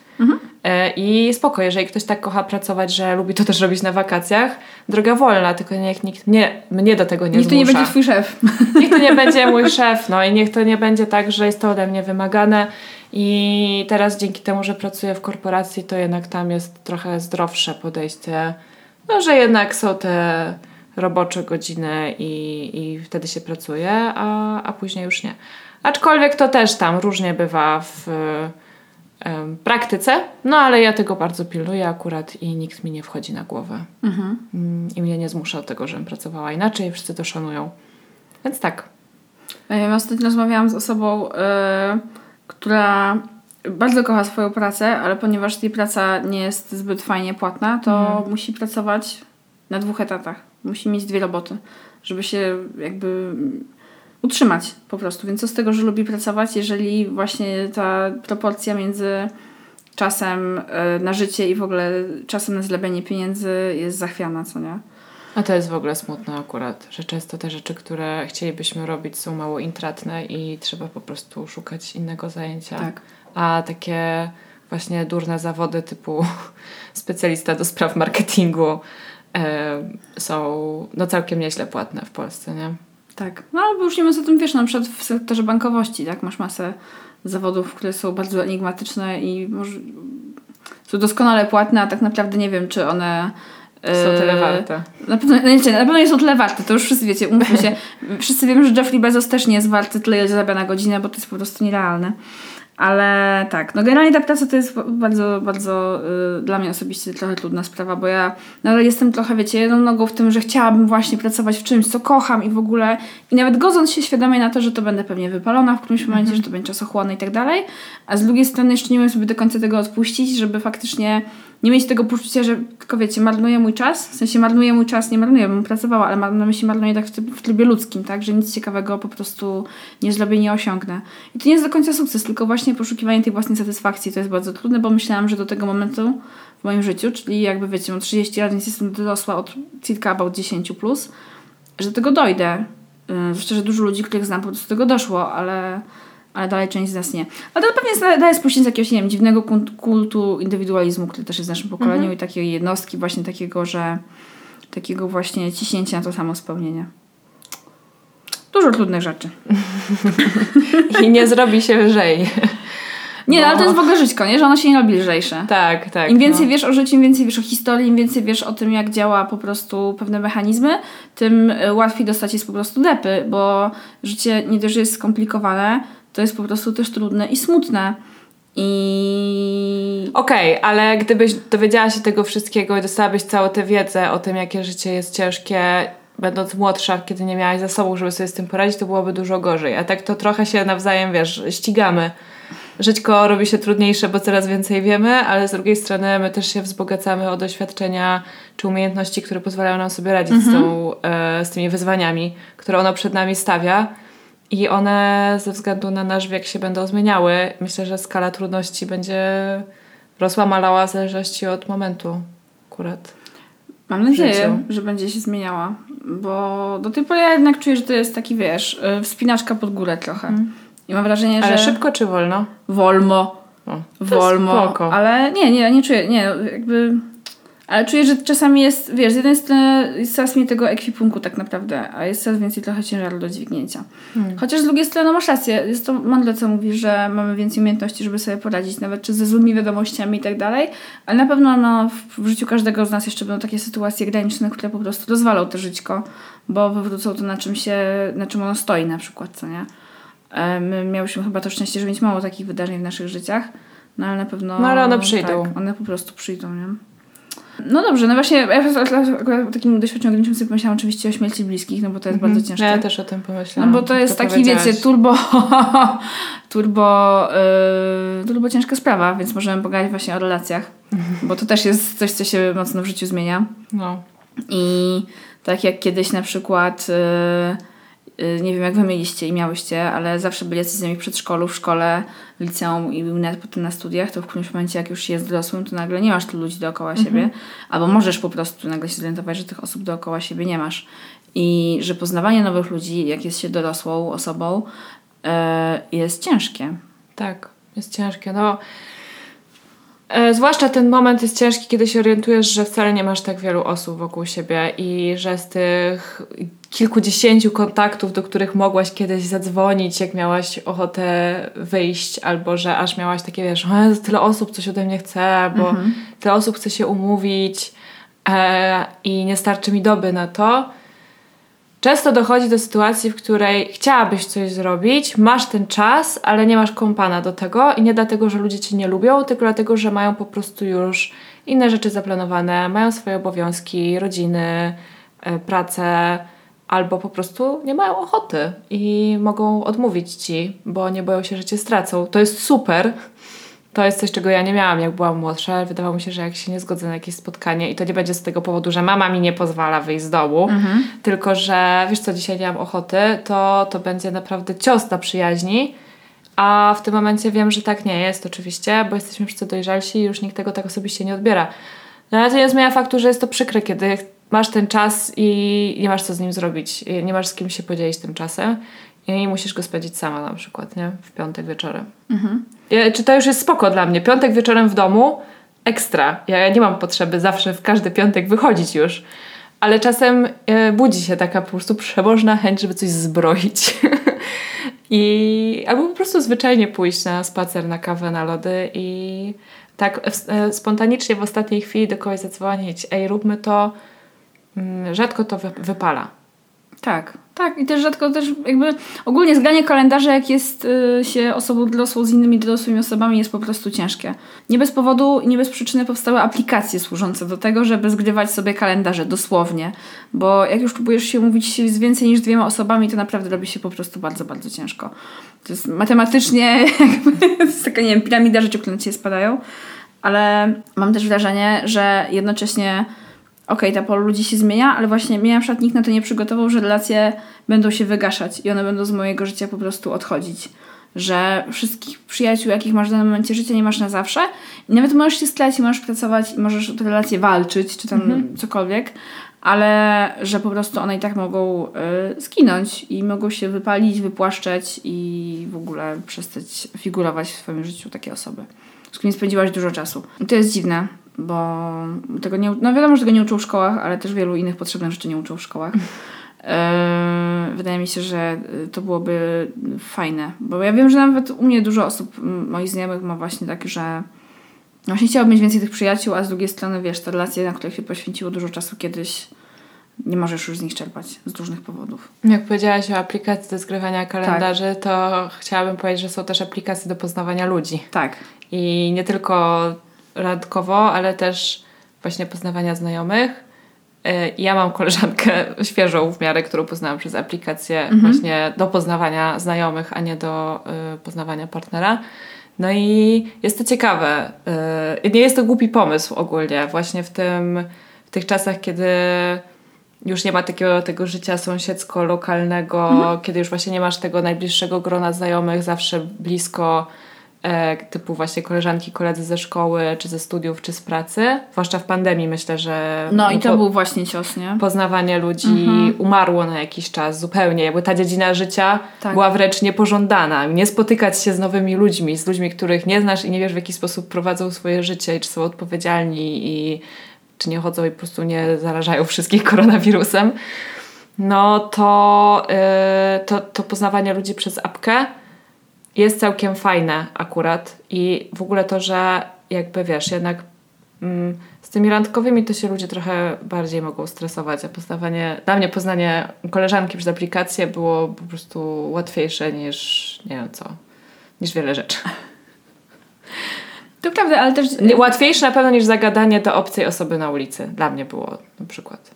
E, I spoko, jeżeli ktoś tak kocha pracować, że lubi to też robić na wakacjach, droga wolna, tylko niech nikt mnie, mnie do tego nie niech to nie zmusza. będzie twój szef. Niech to nie będzie mój szef, no i niech to nie będzie tak, że jest to ode mnie wymagane i teraz dzięki temu, że pracuję w korporacji, to jednak tam jest trochę zdrowsze podejście, no że jednak są te robocze godziny i, i wtedy się pracuje, a, a później już nie. Aczkolwiek to też tam różnie bywa w praktyce, no ale ja tego bardzo pilnuję akurat i nikt mi nie wchodzi na głowę. Mm, I mnie nie zmusza do tego, żebym pracowała inaczej, wszyscy to szanują. Więc tak. Ja ostatnio rozmawiałam z osobą, y, która bardzo kocha swoją pracę, ale ponieważ jej praca nie jest zbyt fajnie płatna, to musi pracować na dwóch etatach. Musi mieć dwie roboty, żeby się jakby utrzymać po prostu. Więc co z tego, że lubi pracować, jeżeli właśnie ta proporcja między czasem y, na życie i w ogóle czasem na zlebienie pieniędzy jest zachwiana, co nie? A to jest w ogóle smutne akurat, że często te rzeczy, które chcielibyśmy robić są mało intratne i trzeba po prostu szukać innego zajęcia. Tak. A takie właśnie durne zawody typu specjalista do spraw marketingu e, są no całkiem nieźle płatne w Polsce, nie? Tak. No albo już nie mówiąc o tym, wiesz, na przykład w sektorze bankowości, tak? Masz masę zawodów, które są bardzo enigmatyczne i może są doskonale płatne, a tak naprawdę nie wiem, czy one Są e, tyle warte. Na pewno, no nie, na pewno nie są tyle warte, to już wszyscy wiecie, umówmy się. wszyscy wiemy, że Jeffrey Bezos też nie jest warty tyle, ile zarabia na godzinę, bo to jest po prostu nierealne. Ale tak, no generalnie ta praca to jest bardzo, bardzo y, dla mnie osobiście trochę trudna sprawa, bo ja nadal jestem trochę, wiecie, jedną nogą w tym, że chciałabym właśnie pracować w czymś, co kocham i w ogóle i nawet godząc się świadomie na to, że to będę pewnie wypalona w którymś momencie, że to będzie czasochłonne i tak dalej, a z drugiej strony jeszcze nie umiem sobie do końca tego odpuścić, żeby faktycznie nie mieć tego poczucia, że tylko wiecie, marnuję mój czas, w sensie marnuję mój czas, nie marnuję, bym pracowała, ale na myśli marnuję tak w, tryb, w trybie ludzkim, tak, że nic ciekawego po prostu nie zrobię, nie osiągnę. I to nie jest do końca sukces, tylko właśnie właśnie poszukiwanie tej własnej satysfakcji to jest bardzo trudne, bo myślałam, że do tego momentu w moim życiu, czyli jakby wiecie, mam 30 lat, więc jestem dorosła od circa about 10 plus, że do tego dojdę. Yy, Zwłaszcza, że dużo ludzi, których znam, po prostu do tego doszło, ale, ale dalej część z nas nie. Ale to pewnie dalej spuścić z jakiegoś, nie wiem, dziwnego kult- kultu indywidualizmu, który też jest w naszym pokoleniu i takiej jednostki właśnie takiego, że takiego właśnie ciśnięcia na to samo spełnienie. Dużo trudnych rzeczy. I nie zrobi się lżej. Nie, Bo- ale to jest w ogóle żyćko, nie? Że ono się nie robi lżejsze. Tak, tak. Im więcej no. wiesz o życiu, im więcej wiesz o historii, im więcej wiesz o tym, jak działa po prostu pewne mechanizmy, tym y, łatwiej dostać jest po prostu depy, bo życie nie dość, że jest skomplikowane, to jest po prostu też trudne i smutne. I Okej, ale gdybyś dowiedziała się tego wszystkiego i dostałabyś całą tę wiedzę o tym, jakie życie jest ciężkie, będąc młodsza, kiedy nie miałaś zasobów, żeby sobie z tym poradzić, to byłoby dużo gorzej. A tak to trochę się nawzajem, wiesz, ścigamy. Żyćko robi się trudniejsze, bo coraz więcej wiemy, ale z drugiej strony my też się wzbogacamy o doświadczenia czy umiejętności, które pozwalają nam sobie radzić z, tą, e, z tymi wyzwaniami, które ono przed nami stawia. I one ze względu na nasz wiek się będą zmieniały. Myślę, że skala trudności będzie rosła, malała w zależności od momentu akurat. Mam nadzieję, życiu. że będzie się zmieniała, bo do tej pory ja jednak czuję, że to jest taki, wiesz, y, wspinaczka pod górę trochę. I mam wrażenie, Ale że... szybko czy wolno? Wolmo. O, to Wolmo. spoko. Ale nie, nie, nie czuję, nie, jakby... Ale czuję, że czasami jest, wiesz, z jednej strony jest coraz mniej tego ekwipunku tak naprawdę, a jest coraz więcej trochę ciężaru do dźwignięcia. Hmm. Chociaż z drugiej strony no masz rację, jest to mądre, co mówisz, że mamy więcej umiejętności, żeby sobie poradzić, nawet czy ze złymi wiadomościami i tak dalej, ale na pewno no, w, w życiu każdego z nas jeszcze będą takie sytuacje graniczne, które po prostu rozwalą to żyćko, bo wywrócą to na czym się, na czym ono stoi na przykład, co nie? E, My miałyśmy chyba to szczęście, że mieć mało takich wydarzeń w naszych życiach, no ale na pewno... No, ale one przyjdą. Tak, one po prostu przyjdą, nie? No dobrze, no właśnie, ja o takim doświadczeniu granicznym sobie pomyślałam oczywiście o śmierci bliskich, no bo to jest bardzo ciężkie. Ja też o tym pomyślałam. No bo to jest jak taki, wiecie, turbo, turbo, yy, turbo ciężka sprawa, więc możemy pogadać właśnie o relacjach, bo to też jest coś, co się mocno w życiu zmienia. No. I tak jak kiedyś na przykład, yy, nie wiem jak wy mieliście i miałyście, ale zawsze byli jacyś z nami w przedszkolu, w szkole, w liceum i nawet potem na studiach, to w którymś momencie jak już jest dorosłym, to nagle nie masz tylu ludzi dookoła siebie, albo możesz po prostu nagle się zorientować, że tych osób dookoła siebie nie masz. I że poznawanie nowych ludzi, jak jest się dorosłą osobą, yy, jest ciężkie. Tak, jest ciężkie. No, e, zwłaszcza ten moment jest ciężki, kiedy się orientujesz, że wcale nie masz tak wielu osób wokół siebie i że z tych kilkudziesięciu kontaktów, do których mogłaś kiedyś zadzwonić, jak miałaś ochotę wyjść, albo że aż miałaś takie, wiesz, o tyle osób coś ode mnie chce, bo tyle osób chce się umówić e, i nie starczy mi doby na to. Często dochodzi do sytuacji, w której chciałabyś coś zrobić, masz ten czas, ale nie masz kompana do tego i nie dlatego, że ludzie cię nie lubią, tylko dlatego, że mają po prostu już inne rzeczy zaplanowane, mają swoje obowiązki, rodziny, e, pracę, albo po prostu nie mają ochoty i mogą odmówić ci, bo nie boją się, że cię stracą. To jest super. To jest coś, czego ja nie miałam, jak byłam młodsza. Wydawało mi się, że jak się nie zgodzę na jakieś spotkanie i to nie będzie z tego powodu, że mama mi nie pozwala wyjść z domu, tylko że wiesz co, dzisiaj nie mam ochoty, to to będzie naprawdę cios na przyjaźni. A w tym momencie wiem, że tak nie jest oczywiście, bo jesteśmy wszyscy dojrzalsi i już nikt tego tak osobiście nie odbiera. No ale to nie zmienia faktu, że jest to przykre, kiedy masz ten czas i nie masz co z nim zrobić. Nie masz z kim się podzielić tym czasem i musisz go spędzić sama na przykład, nie? W piątek wieczorem. Ja, czy to już jest spoko dla mnie? Piątek wieczorem w domu, ekstra. Ja, ja nie mam potrzeby zawsze w każdy piątek wychodzić już. Ale czasem e, budzi się taka po prostu przebożna chęć, żeby coś zbroić. I albo po prostu zwyczajnie pójść na spacer, na kawę, na lody i tak e, spontanicznie w ostatniej chwili do kogoś zadzwonić. Ej, róbmy to. Mm, Rzadko to wy- wypala. Tak, tak. I też rzadko też jakby ogólnie zgranie kalendarza, jak jest y, się osobą dorosłą z innymi dorosłymi osobami, jest po prostu ciężkie. Nie bez powodu i nie bez przyczyny powstały aplikacje służące do tego, żeby zgrywać sobie kalendarze, dosłownie. Bo jak już próbujesz się mówić z więcej niż dwiema osobami, to naprawdę robi się po prostu bardzo, bardzo ciężko. To jest matematycznie jakby, to jest taka, nie wiem, piramida rzeczy, które na ciebie spadają. Ale mam też wrażenie, że jednocześnie okej, ta polu ludzi się zmienia, ale właśnie mnie na przykład nikt na to nie przygotował, że relacje będą się wygaszać i one będą z mojego życia po prostu odchodzić. że wszystkich przyjaciół, jakich masz w danym momencie życia, nie masz na zawsze. I nawet możesz się skleć i możesz pracować i możesz o te relacje walczyć, czy tam Mhm. cokolwiek, ale że po prostu one i tak mogą y, zginąć i mogą się wypalić, wypłaszczeć i w ogóle przestać figurować w swoim życiu takie osoby, z którymi spędziłaś dużo czasu. I to jest dziwne, bo tego nie, no wiadomo, że tego nie uczą w szkołach, ale też wielu innych potrzebnych rzeczy nie uczą w szkołach. Eee, Wydaje mi się, że y, to byłoby fajne, bo ja wiem, że nawet u mnie dużo osób, moich znajomych ma właśnie tak, że właśnie chciałoby mieć więcej tych przyjaciół, a z drugiej strony, wiesz, te relacje, na których się poświęciło dużo czasu kiedyś, nie możesz już z nich czerpać z różnych powodów. Jak powiedziałaś o aplikacji do zgrywania kalendarzy, to chciałabym powiedzieć, że są też aplikacje do poznawania ludzi. Tak. I nie tylko randkowo, ale też właśnie poznawania znajomych. Y, Ja mam koleżankę świeżą w miarę, którą poznałam przez aplikację właśnie do poznawania znajomych, a nie do y, poznawania partnera. No i jest to ciekawe. Y, nie jest to głupi pomysł ogólnie, właśnie w tym, w tych czasach, kiedy już nie ma takiego tego życia sąsiedzko-lokalnego, kiedy już właśnie nie masz tego najbliższego grona znajomych zawsze blisko, e, typu właśnie koleżanki, koledzy ze szkoły, czy ze studiów, czy z pracy. Zwłaszcza w pandemii myślę, że No i to po- był właśnie cios, nie? poznawanie ludzi umarło na jakiś czas zupełnie, jakby ta dziedzina życia Tak. była wręcz niepożądana. Nie spotykać się z nowymi ludźmi, z ludźmi, których nie znasz i nie wiesz w jaki sposób prowadzą swoje życie i czy są odpowiedzialni i czy nie chodzą i po prostu nie zarażają wszystkich koronawirusem. No to, yy, to, to poznawanie ludzi przez apkę jest całkiem fajne akurat i w ogóle to, że jakby wiesz, jednak mm, z tymi randkowymi to się ludzie trochę bardziej mogą stresować, a poznawanie, dla mnie poznanie koleżanki przez aplikację było po prostu łatwiejsze niż nie wiem co, niż wiele rzeczy. To prawda, ale też... Łatwiejsze na pewno niż zagadanie do obcej osoby na ulicy. Dla mnie było na przykład.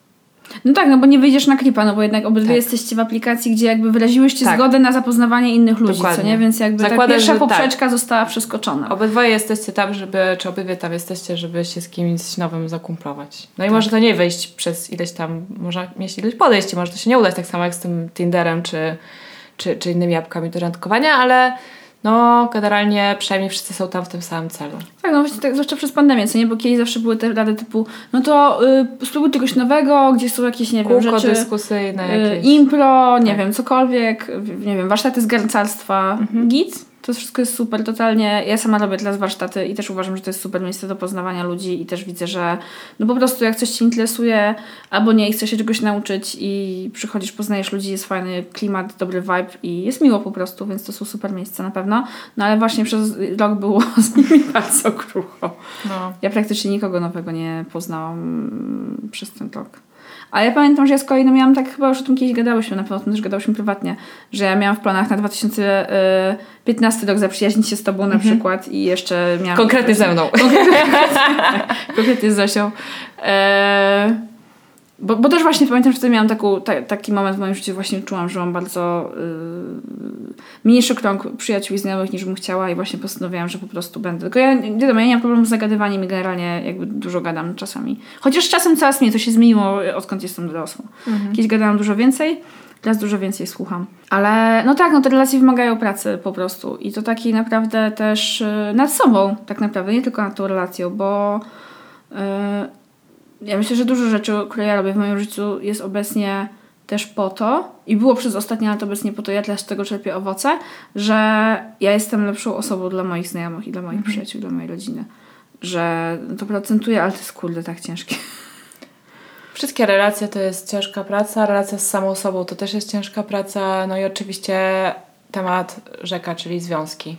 No tak, no bo nie wyjdziesz na klipa, no bo jednak obydwie Tak. jesteście w aplikacji, gdzie jakby wyraziłyście Tak. zgodę na zapoznawanie innych ludzi, Dokładnie. co nie? Więc jakby ta pierwsza tak. poprzeczka została przeskoczona. Obydwoje jesteście tam, żeby, czy obydwie tam jesteście, żeby się z kimś nowym zakumplować. No i może to nie wyjść przez ileś tam, może mieć ileś podejść, i może to się nie udać, tak samo jak z tym Tinderem, czy, czy, czy innymi apkami do randkowania, ale no generalnie przynajmniej wszyscy są tam w tym samym celu. Tak, no właśnie tak, zwłaszcza przez pandemię, co nie? Bo kiedyś zawsze były te rady typu, no to y, spróbuj czegoś nowego, gdzie są jakieś, nie wiem, Kółko rzeczy... dyskusyjne y, impro, nie Tak. wiem, cokolwiek, nie wiem, warsztaty z garncarstwa, Mhm. git. To wszystko jest super, totalnie. Ja sama robię teraz warsztaty i też uważam, że to jest super miejsce do poznawania ludzi i też widzę, że no po prostu jak coś Cię interesuje albo nie i chcesz się czegoś nauczyć i przychodzisz, poznajesz ludzi, jest fajny klimat, dobry vibe i jest miło po prostu, więc to są super miejsca na pewno. No ale właśnie przez rok było z nimi bardzo krucho. No. Ja praktycznie nikogo nowego nie poznałam przez ten rok. Ale ja pamiętam, że ja z kolei no miałam tak, chyba już o tym kiedyś gadałyśmy, na pewno o tym też gadałyśmy prywatnie, że ja miałam w planach na 2015 rok zaprzyjaźnić się z tobą na przykład i jeszcze miałam... Konkretnie ze mną. Konkretnie z Zosią. E, bo, bo też właśnie pamiętam, że wtedy miałam taką, ta, taki moment w moim życiu, właśnie czułam, że mam bardzo y, mniejszy krąg przyjaciół i znajomych niż bym chciała i właśnie postanowiłam, że po prostu będę. Tylko ja, wiadomo, ja nie mam problemu z zagadywaniem i generalnie jakby dużo gadam czasami. Chociaż czasem coraz mniej, to się zmieniło odkąd jestem dorosłą. Kiedyś gadałam dużo więcej, teraz dużo więcej słucham. Ale no tak, no te relacje wymagają pracy po prostu i to takiej naprawdę też y, nad sobą tak naprawdę, nie tylko nad tą relacją, bo y, ja myślę, że dużo rzeczy, które ja robię w moim życiu jest obecnie też po to i było przez ostatnie lata obecnie po to, ja teraz z tego czerpię owoce, że ja jestem lepszą osobą dla moich znajomych i dla moich przyjaciół, dla mojej rodziny. Że to procentuje, ale to jest kurde tak ciężkie. Wszystkie relacje to jest ciężka praca, relacja z samą sobą to też jest ciężka praca, no i oczywiście temat rzeka, czyli związki.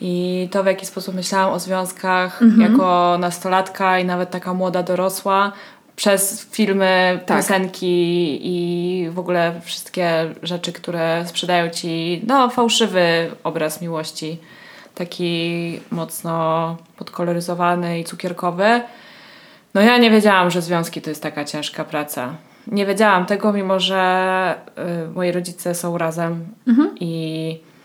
I to, w jaki sposób myślałam o związkach jako nastolatka i nawet taka młoda dorosła, przez filmy, Tak. piosenki i w ogóle wszystkie rzeczy, które sprzedają ci no, fałszywy obraz miłości, taki mocno podkoloryzowany i cukierkowy. No ja nie wiedziałam, że związki to jest taka ciężka praca. Nie wiedziałam tego, mimo że y, moi rodzice są razem i z-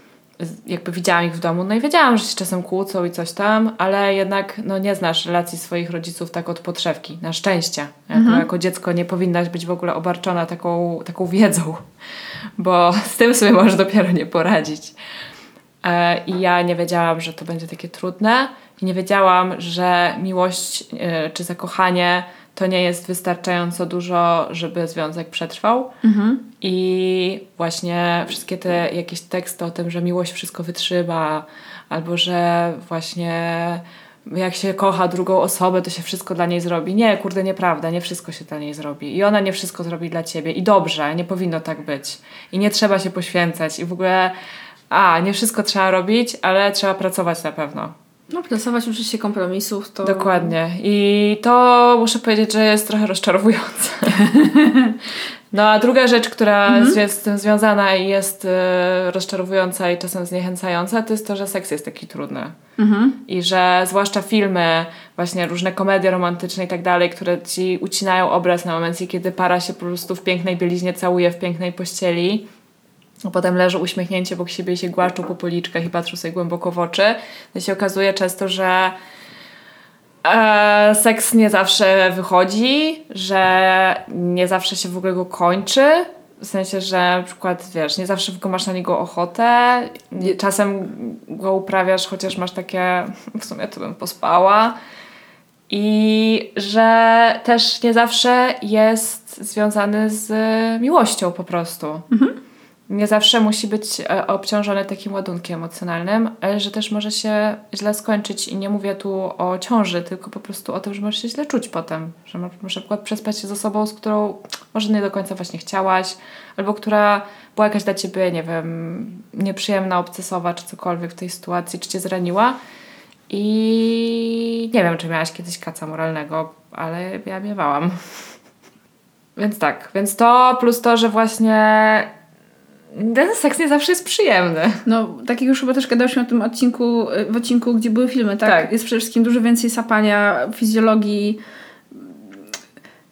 jakby widziałam ich w domu, no i wiedziałam, że się czasem kłócą i coś tam, ale jednak no, nie znasz relacji swoich rodziców tak od podszewki, na szczęście. Jako, jako dziecko nie powinnaś być w ogóle obarczona taką, taką wiedzą, bo z tym sobie możesz dopiero nie poradzić. E, I ja nie wiedziałam, że to będzie takie trudne. I nie wiedziałam, że miłość e, czy zakochanie to nie jest wystarczająco dużo, żeby związek przetrwał. Mhm. I właśnie wszystkie te jakieś teksty o tym, że miłość wszystko wytrzyma, albo że właśnie jak się kocha drugą osobę, to się wszystko dla niej zrobi. Nie, kurde, nieprawda, nie wszystko się dla niej zrobi. I ona nie wszystko zrobi dla ciebie. I dobrze, nie powinno tak być. I nie trzeba się poświęcać. I w ogóle, a, nie wszystko trzeba robić, ale trzeba pracować na pewno. No, pracować, uczyć się kompromisów, to... Dokładnie. I to muszę powiedzieć, że jest trochę rozczarowujące. No a druga rzecz, która Mhm. jest z tym związana i jest e, rozczarowująca i czasem zniechęcająca, to jest to, że seks jest taki trudny. Mhm. I że zwłaszcza filmy, właśnie różne komedie romantyczne i tak dalej, które ci ucinają obraz na momencie, kiedy para się po prostu w pięknej bieliźnie całuje w pięknej pościeli, potem leży uśmiechnięcie obok siebie i się głaszczą po policzkach i patrzą sobie głęboko w oczy, to się okazuje często, że e, seks nie zawsze wychodzi, że nie zawsze się w ogóle go kończy. W sensie, że na przykład, wiesz, nie zawsze tylko masz na niego ochotę. Czasem go uprawiasz, chociaż masz takie, w sumie to bym pospała. I że też nie zawsze jest związany z miłością po prostu. Nie zawsze musi być e, obciążony takim ładunkiem emocjonalnym, ale że też może się źle skończyć i nie mówię tu o ciąży, tylko po prostu o tym, że możesz się źle czuć potem. Że na przykład przespać się z osobą, z którą może nie do końca właśnie chciałaś, albo która była jakaś dla ciebie, nie wiem, nieprzyjemna, obcesowa czy cokolwiek w tej sytuacji, czy cię zraniła. I nie wiem, czy miałaś kiedyś kaca moralnego, ale ja miewałam. Więc tak, więc to plus to, że właśnie ten seks nie zawsze jest przyjemny. No, tak jak już chyba też gadałyśmy o tym odcinku, w odcinku, gdzie były filmy, tak? Tak. Jest przede wszystkim dużo więcej sapania, fizjologii.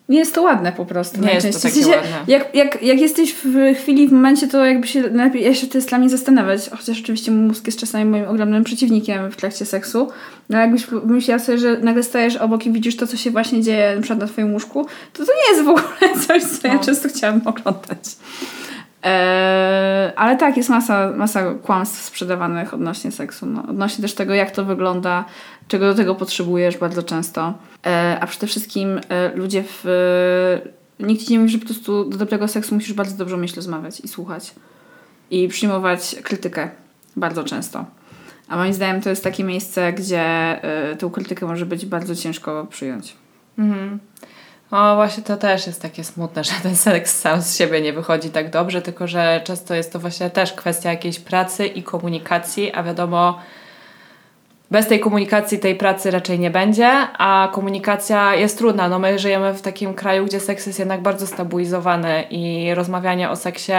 Nie jest to ładne po prostu. Nie jest to takie W sensie, ładne. Jak, jak, jak jesteś w chwili, w momencie, to jakby się lepiej ja się to jest dla mnie zastanawiać, chociaż oczywiście mózg jest czasami moim ogromnym przeciwnikiem w trakcie seksu, no jakbyś myślała sobie, że nagle stajesz obok i widzisz to, co się właśnie dzieje na przykład na twoim łóżku, to to nie jest w ogóle coś, co ja No. często chciałabym oglądać. Eee, ale tak, jest masa, masa kłamstw sprzedawanych odnośnie seksu. No, odnośnie też tego, jak to wygląda, czego do tego potrzebujesz bardzo często. Eee, a przede wszystkim e, ludzie w... Nikt ci nie mówi, że po prostu do dobrego seksu musisz bardzo dobrze umieć rozmawiać i słuchać. I przyjmować krytykę bardzo często. A moim zdaniem to jest takie miejsce, gdzie e, tą krytykę może być bardzo ciężko przyjąć. Mhm. No właśnie to też jest takie smutne, że ten seks sam z siebie nie wychodzi tak dobrze, tylko że często jest to właśnie też kwestia jakiejś pracy i komunikacji, a wiadomo, bez tej komunikacji tej pracy raczej nie będzie, a komunikacja jest trudna. No my żyjemy w takim kraju, gdzie seks jest jednak bardzo stabilizowany i rozmawianie o seksie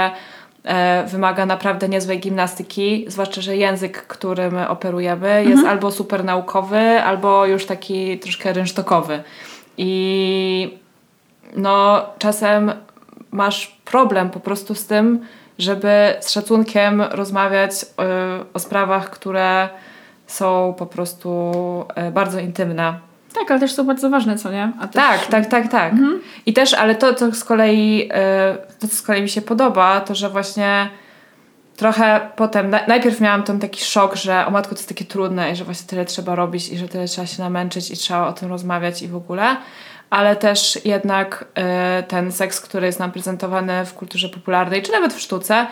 e, wymaga naprawdę niezłej gimnastyki, zwłaszcza, że język, którym operujemy jest albo super naukowy, albo już taki troszkę rynsztokowy. I no czasem masz problem po prostu z tym, żeby z szacunkiem rozmawiać y, o sprawach, które są po prostu y, bardzo intymne. Tak, ale też są bardzo ważne, co nie? Też... Tak, tak, tak, tak. I też, ale to, co z kolei, y, to, co z kolei mi się podoba, to że właśnie trochę potem, na, najpierw miałam ten taki szok, że o matko, to jest takie trudne i że właśnie tyle trzeba robić i że tyle trzeba się namęczyć i trzeba o tym rozmawiać i w ogóle. Ale też jednak y, ten seks, który jest nam prezentowany w kulturze popularnej, czy nawet w sztuce,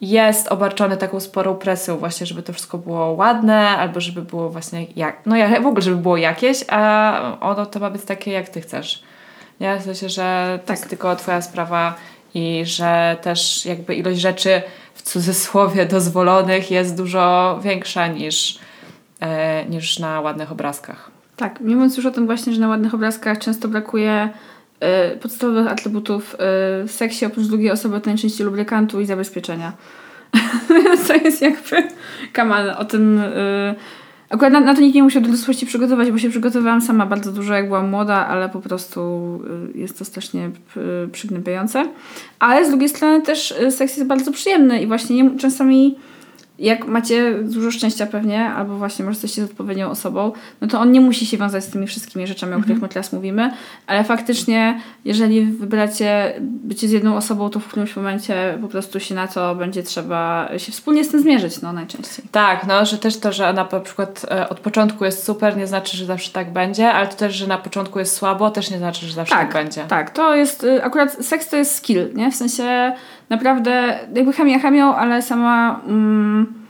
jest obarczony taką sporą presją właśnie, żeby to wszystko było ładne, albo żeby było właśnie jak, no ja w ogóle, żeby było jakieś, a ono to ma być takie, jak ty chcesz. Nie? W sensie, że to jest tylko twoja sprawa i że też jakby ilość rzeczy cudzysłowie dozwolonych jest dużo większa niż, e, niż na ładnych obrazkach. Tak, mówiąc już o tym właśnie, że na ładnych obrazkach często brakuje y, podstawowych atrybutów y, seksie, oprócz drugiej osoby to najczęściej lubrykantu i zabezpieczenia. to jest jakby kaman o tym... Y, akurat na, na to nikt nie musiał do dorosłości przygotować, bo się przygotowałam sama bardzo dużo, jak byłam młoda, ale po prostu y, jest to strasznie y, przygnębiające. Ale z drugiej strony też y, seks jest bardzo przyjemny i właśnie nie, czasami jak macie dużo szczęścia pewnie, albo właśnie może jesteście z odpowiednią osobą, no to on nie musi się wiązać z tymi wszystkimi rzeczami, o których my teraz mówimy, ale faktycznie, jeżeli wybracie bycie z jedną osobą, to w którymś momencie po prostu się na to będzie trzeba się wspólnie z tym zmierzyć, no najczęściej. Tak, no, że też to, że na przykład e, od początku jest super, nie znaczy, że zawsze tak będzie, ale to też, że na początku jest słabo, też nie znaczy, że zawsze tak, tak będzie. Tak, to jest, y, akurat seks to jest skill, nie? W sensie naprawdę jakby chemia chemią, ale sama mm,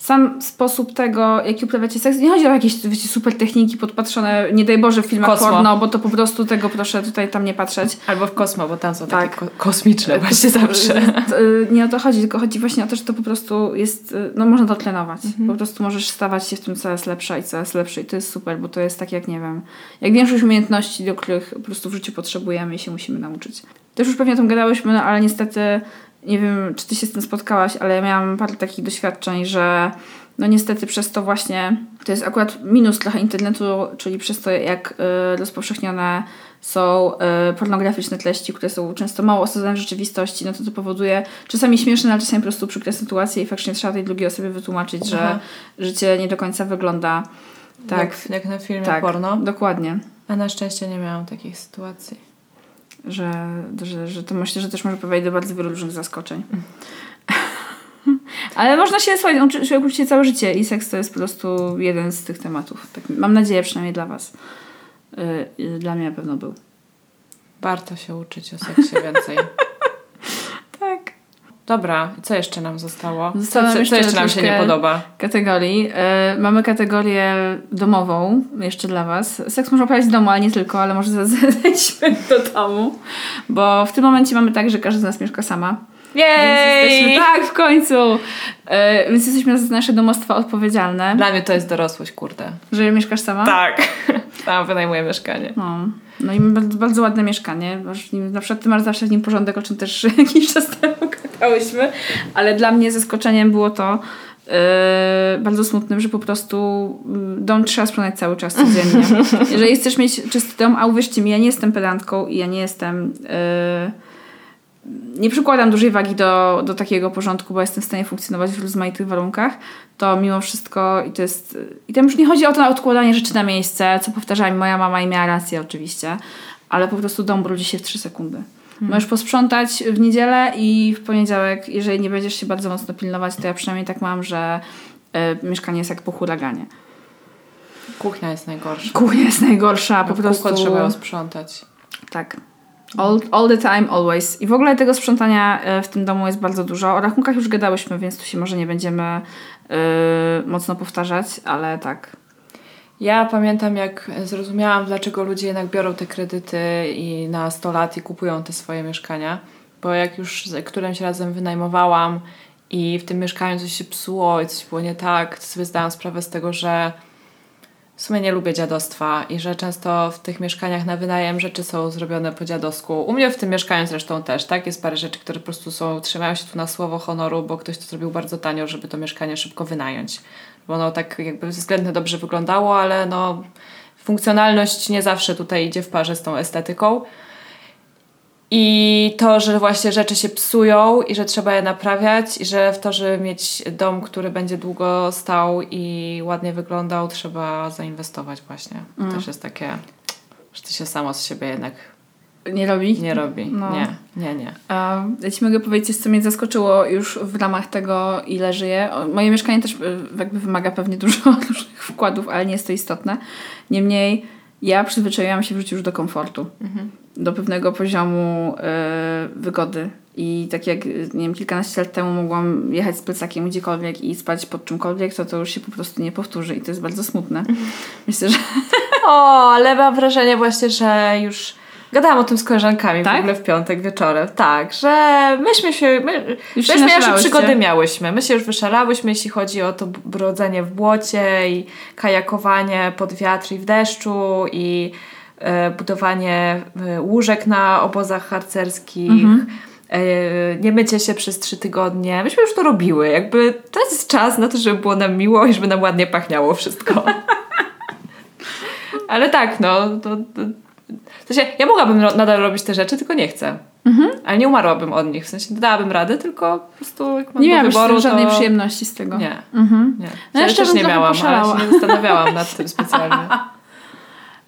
sam sposób tego, jaki uprawiacie seks, nie chodzi o jakieś wiecie, super techniki podpatrzone, nie daj Boże w filmach Kosmo. porno, bo to po prostu tego proszę tutaj tam nie patrzeć. Albo w kosmo, bo tam są tak. takie ko kosmiczne właśnie zawsze. Y, nie o to chodzi, tylko chodzi właśnie o to, że to po prostu jest, y, no można to tlenować. Mhm. Po prostu możesz stawać się w tym coraz lepsza i coraz lepszy i to jest super, bo to jest tak jak, nie wiem, jak większość umiejętności, do których po prostu w życiu potrzebujemy i się musimy nauczyć. Też już pewnie o tym gadałyśmy, no ale niestety nie wiem, czy ty się z tym spotkałaś, ale ja miałam parę takich doświadczeń, że no niestety przez to właśnie, to jest akurat minus trochę internetu, czyli przez to jak y, rozpowszechnione są y, pornograficzne treści, które są często mało osadzone w rzeczywistości, no to to powoduje czasami śmieszne, ale czasami po prostu przykre sytuacje i faktycznie trzeba tej drugiej osobie wytłumaczyć, Aha. że życie nie do końca wygląda tak. Jak, jak na filmie tak, porno. dokładnie. A na szczęście nie miałam takich sytuacji że, że, że to myślę, że też może prowadzić do bardzo wielu różnych zaskoczeń. Ale można się, słuchaj, uczyć uczyć się całe życie i seks to jest po prostu jeden z tych tematów. Tak, mam nadzieję przynajmniej dla Was. Yy, dla mnie na pewno był. Warto się uczyć o seksie więcej. Dobra, co jeszcze nam zostało? Zostało co, jeszcze co jeszcze nam się nie podoba? Kategorii. Yy, mamy kategorię domową jeszcze dla Was. Seks można uprawiać w domu, ale nie tylko, ale może zejdźmy do domu. Bo w tym momencie mamy tak, że każdy z nas mieszka sama. Jej! tak, w końcu! Yy, więc jesteśmy za nasze domostwa odpowiedzialne. Dla mnie to jest dorosłość, kurde. Że mieszkasz sama? Tak. Sama wynajmuję mieszkanie. No. No i bardzo, bardzo ładne mieszkanie. Na przykład ty masz zawsze w nim porządek, o czym też jakiś czas temu gadałyśmy. Ale dla mnie zaskoczeniem było to, Yy, bardzo smutnym, że po prostu mm, dom trzeba sprzątać cały czas codziennie. Jeżeli chcesz mieć czysty dom, a uwierzcie mi, ja nie jestem pedantką i ja nie jestem... Yy, nie przykładam dużej wagi do, do takiego porządku, bo jestem w stanie funkcjonować w rozmaitych warunkach, to mimo wszystko i to jest. I tam już nie chodzi o to odkładanie rzeczy na miejsce, co powtarzała mi moja mama i miała rację oczywiście, ale po prostu dom brudzi się w 3 sekundy. Hmm. Możesz posprzątać w niedzielę i w poniedziałek, jeżeli nie będziesz się bardzo mocno pilnować, to ja przynajmniej tak mam, że y, mieszkanie jest jak po huraganie. Kuchnia jest najgorsza. Kuchnia jest najgorsza, po prostu. trzeba ją sprzątać. Tak. All, all the time, always. I w ogóle tego sprzątania e, w tym domu jest bardzo dużo. O rachunkach już gadałyśmy, więc tu się może nie będziemy yy, mocno powtarzać, ale tak. Ja pamiętam, jak zrozumiałam, dlaczego ludzie jednak biorą te kredyty i na 100 lat i kupują te swoje mieszkania. Bo jak już którymś razem wynajmowałam i w tym mieszkaniu coś się psuło i coś było nie tak, to sobie zdałam sprawę z tego, że w sumie nie lubię dziadostwa i że często w tych mieszkaniach na wynajem rzeczy są zrobione po dziadowsku. U mnie w tym mieszkaniu zresztą też, tak? Jest parę rzeczy, które po prostu są, trzymają się tu na słowo honoru, bo ktoś to zrobił bardzo tanio, żeby to mieszkanie szybko wynająć. Bo ono tak jakby względnie dobrze wyglądało, ale no funkcjonalność nie zawsze tutaj idzie w parze z tą estetyką. I to, że właśnie rzeczy się psują i że trzeba je naprawiać, i że w to, żeby mieć dom, który będzie długo stał i ładnie wyglądał, trzeba zainwestować właśnie. To mm. też jest takie, że to się samo z siebie jednak nie robi? Nie robi. No. Nie, nie, nie. A, ja ci mogę powiedzieć, co mnie zaskoczyło już w ramach tego, ile żyję. Moje mieszkanie też e, jakby wymaga pewnie dużo różnych wkładów, ale nie jest to istotne. Niemniej ja przyzwyczaiłam się w życiu już do komfortu. Mhm do pewnego poziomu y, wygody. I tak jak, nie wiem, kilkanaście lat temu mogłam jechać z plecakiem gdziekolwiek i spać pod czymkolwiek, to to już się po prostu nie powtórzy i to jest bardzo smutne. Myślę, że... O, ale mam wrażenie właśnie, że już Gadałam o tym z koleżankami tak? w ogóle w piątek wieczorem. Tak, że myśmy się, my, już myśmy nasze przygody miałyśmy. My się już wyszalałyśmy, jeśli chodzi o to brodzenie w błocie i kajakowanie pod wiatr i w deszczu i E, budowanie e, łóżek na obozach harcerskich, mhm. E, nie mycie się przez trzy tygodnie. Myśmy już to robiły. Jakby teraz jest czas na to, żeby było nam miło i żeby nam ładnie pachniało wszystko. Ale tak, no. To, to, to się, ja mogłabym nadal robić te rzeczy, tylko nie chcę. Mhm. Ale nie umarłabym od nich, w sensie dałabym radę, tylko po prostu jak mam Nie do wyboru, żadnej to... przyjemności z tego. Nie, Mhm. nie. No No jeszcze też nie miałam, poszalała. ale się nie zastanawiałam nad tym specjalnie.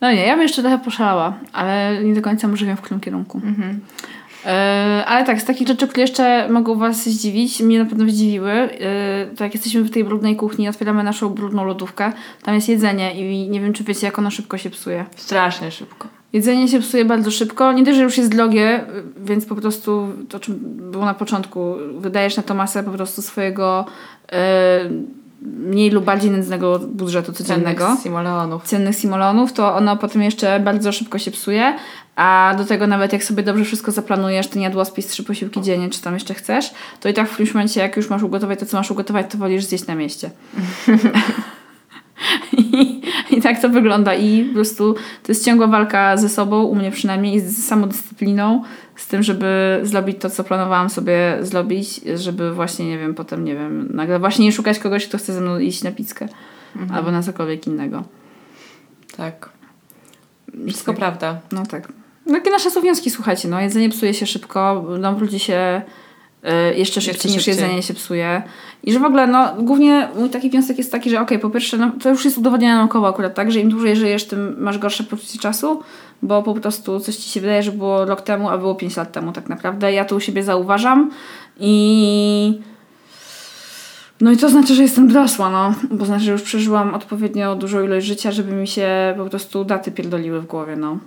No nie, ja bym jeszcze trochę poszalała, ale nie do końca może wiem w którym kierunku. Mhm. E, ale tak, z takich rzeczy, które jeszcze mogą Was zdziwić, mnie na pewno zdziwiły, e, to jak jesteśmy w tej brudnej kuchni, otwieramy naszą brudną lodówkę, tam jest jedzenie i nie wiem, czy wiecie, jak ono szybko się psuje. Strasznie szybko. Jedzenie się psuje bardzo szybko. Nie dość, że już jest drogie, więc po prostu to, czym było na początku, wydajesz na to masę po prostu swojego e, mniej lub bardziej nędznego budżetu codziennego. Cennych simoleonów. Cennych simolonów, to ono potem jeszcze bardzo szybko się psuje, a do tego nawet jak sobie dobrze wszystko zaplanujesz, ten jadłospis, trzy posiłki dziennie, czy tam jeszcze chcesz, to i tak w którymś momencie, jak już masz ugotować to, co masz ugotować, to wolisz zjeść na mieście. Tak to wygląda. I po prostu to jest ciągła walka ze sobą, u mnie przynajmniej, i z samodyscypliną, z tym, żeby zrobić to, co planowałam sobie zrobić, żeby właśnie, nie wiem, potem, nie wiem, nagle właśnie nie szukać kogoś, kto chce ze mną iść na pizzkę albo na cokolwiek innego. Tak. Wszystko prawda. No tak. No, Takie nasze słowiańskie, słuchajcie, no jedzenie psuje się szybko, dom ludzi się jeszcze szybciej niż szybciej. jedzenie się psuje. I że w ogóle, no głównie mój taki wniosek jest taki, że okej, po pierwsze, no, to już jest udowodnione naukowo akurat, tak, że im dłużej żyjesz, tym masz gorsze poczucie czasu, bo po prostu coś ci się wydaje, że było rok temu, a było 5 lat temu tak naprawdę. Ja to u siebie zauważam i... No i to znaczy, że jestem dorosła, no. Bo znaczy, że już przeżyłam odpowiednio dużą ilość życia, żeby mi się po prostu daty pierdoliły w głowie, no.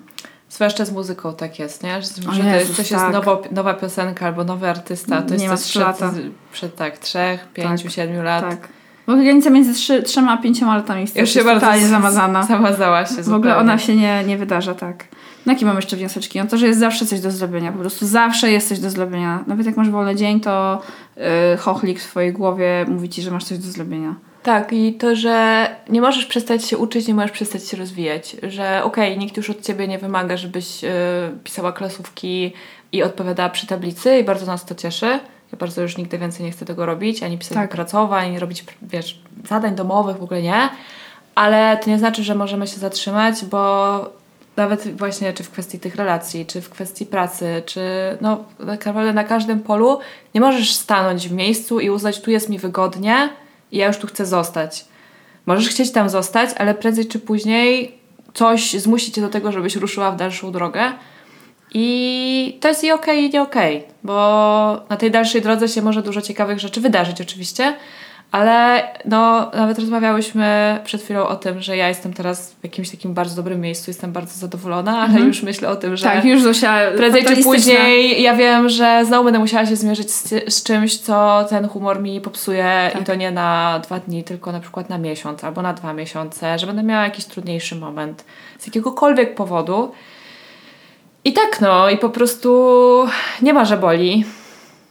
Zwłaszcza z muzyką tak jest, nie? Że, że to jest, Jezus, coś tak. jest nowo, nowa piosenka albo nowy artysta. To Nie jest ma coś przed, przed tak, trzech, pięciu, Tak. siedmiu lat. Tak. Bo granica między trzy, trzema a pięcioma latami jest, Już się totalnie zamazana. Zamazała się W zupełnie. ogóle ona się nie, nie wydarza, tak. No jakie mam jeszcze wnioseczki? No to, że jest zawsze coś do zrobienia. Po prostu zawsze jest coś do zrobienia. Nawet jak masz wolny dzień, to yy, chochlik w twojej głowie mówi ci, że masz coś do zrobienia. Tak, i to, że nie możesz przestać się uczyć, nie możesz przestać się rozwijać. Że okej, nikt już od ciebie nie wymaga, żebyś y, pisała klasówki i odpowiadała przy tablicy i bardzo nas to cieszy. Ja bardzo już nigdy więcej nie chcę tego robić, ani pisać Tak. pracowań, ani robić, wiesz, zadań domowych, w ogóle nie. Ale to nie znaczy, że możemy się zatrzymać, bo nawet właśnie czy w kwestii tych relacji, czy w kwestii pracy, czy no tak naprawdę na każdym polu nie możesz stanąć w miejscu i uznać, tu jest mi wygodnie ja już tu chcę zostać. Możesz chcieć tam zostać, ale prędzej czy później coś zmusi cię do tego, żebyś ruszyła w dalszą drogę. I to jest i okej, i nie okej, bo na tej dalszej drodze się może dużo ciekawych rzeczy wydarzyć oczywiście, ale no nawet rozmawiałyśmy przed chwilą o tym, że ja jestem teraz w jakimś takim bardzo dobrym miejscu, jestem bardzo zadowolona, ale już myślę o tym, że Tak, już Zosia prędzej czy później ja wiem, że znowu będę musiała się zmierzyć z, z czymś, co ten humor mi popsuje Tak. i to nie na dwa dni, tylko na przykład na miesiąc albo na dwa miesiące, że będę miała jakiś trudniejszy moment z jakiegokolwiek powodu. I tak no, i po prostu nie ma, że boli.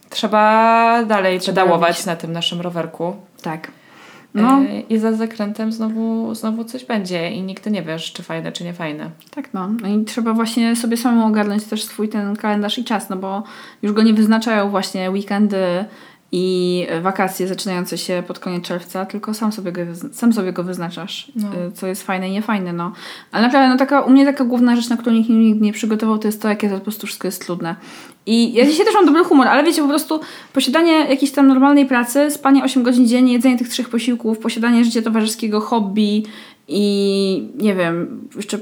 Trzeba dalej Trzeba pedałować robić. na tym naszym rowerku. Tak. No, E, I za zakrętem znowu, znowu coś będzie i nigdy nie wiesz, czy fajne, czy nie fajne. tak no. no. I trzeba właśnie sobie samemu ogarnąć też swój ten kalendarz i czas, no bo już go nie wyznaczają właśnie weekendy i wakacje zaczynające się pod koniec czerwca, tylko sam sobie go, sam sobie go wyznaczasz, No. y, co jest fajne i niefajne, no. Ale naprawdę, no taka, u mnie taka główna rzecz, na którą nikt nigdy nie przygotował, to jest to, jakie to po prostu wszystko jest trudne. I ja dzisiaj też mam dobry humor, ale wiecie, po prostu posiadanie jakiejś tam normalnej pracy, spanie 8 godzin dziennie, jedzenie tych trzech posiłków, posiadanie życia towarzyskiego, hobby i nie wiem, jeszcze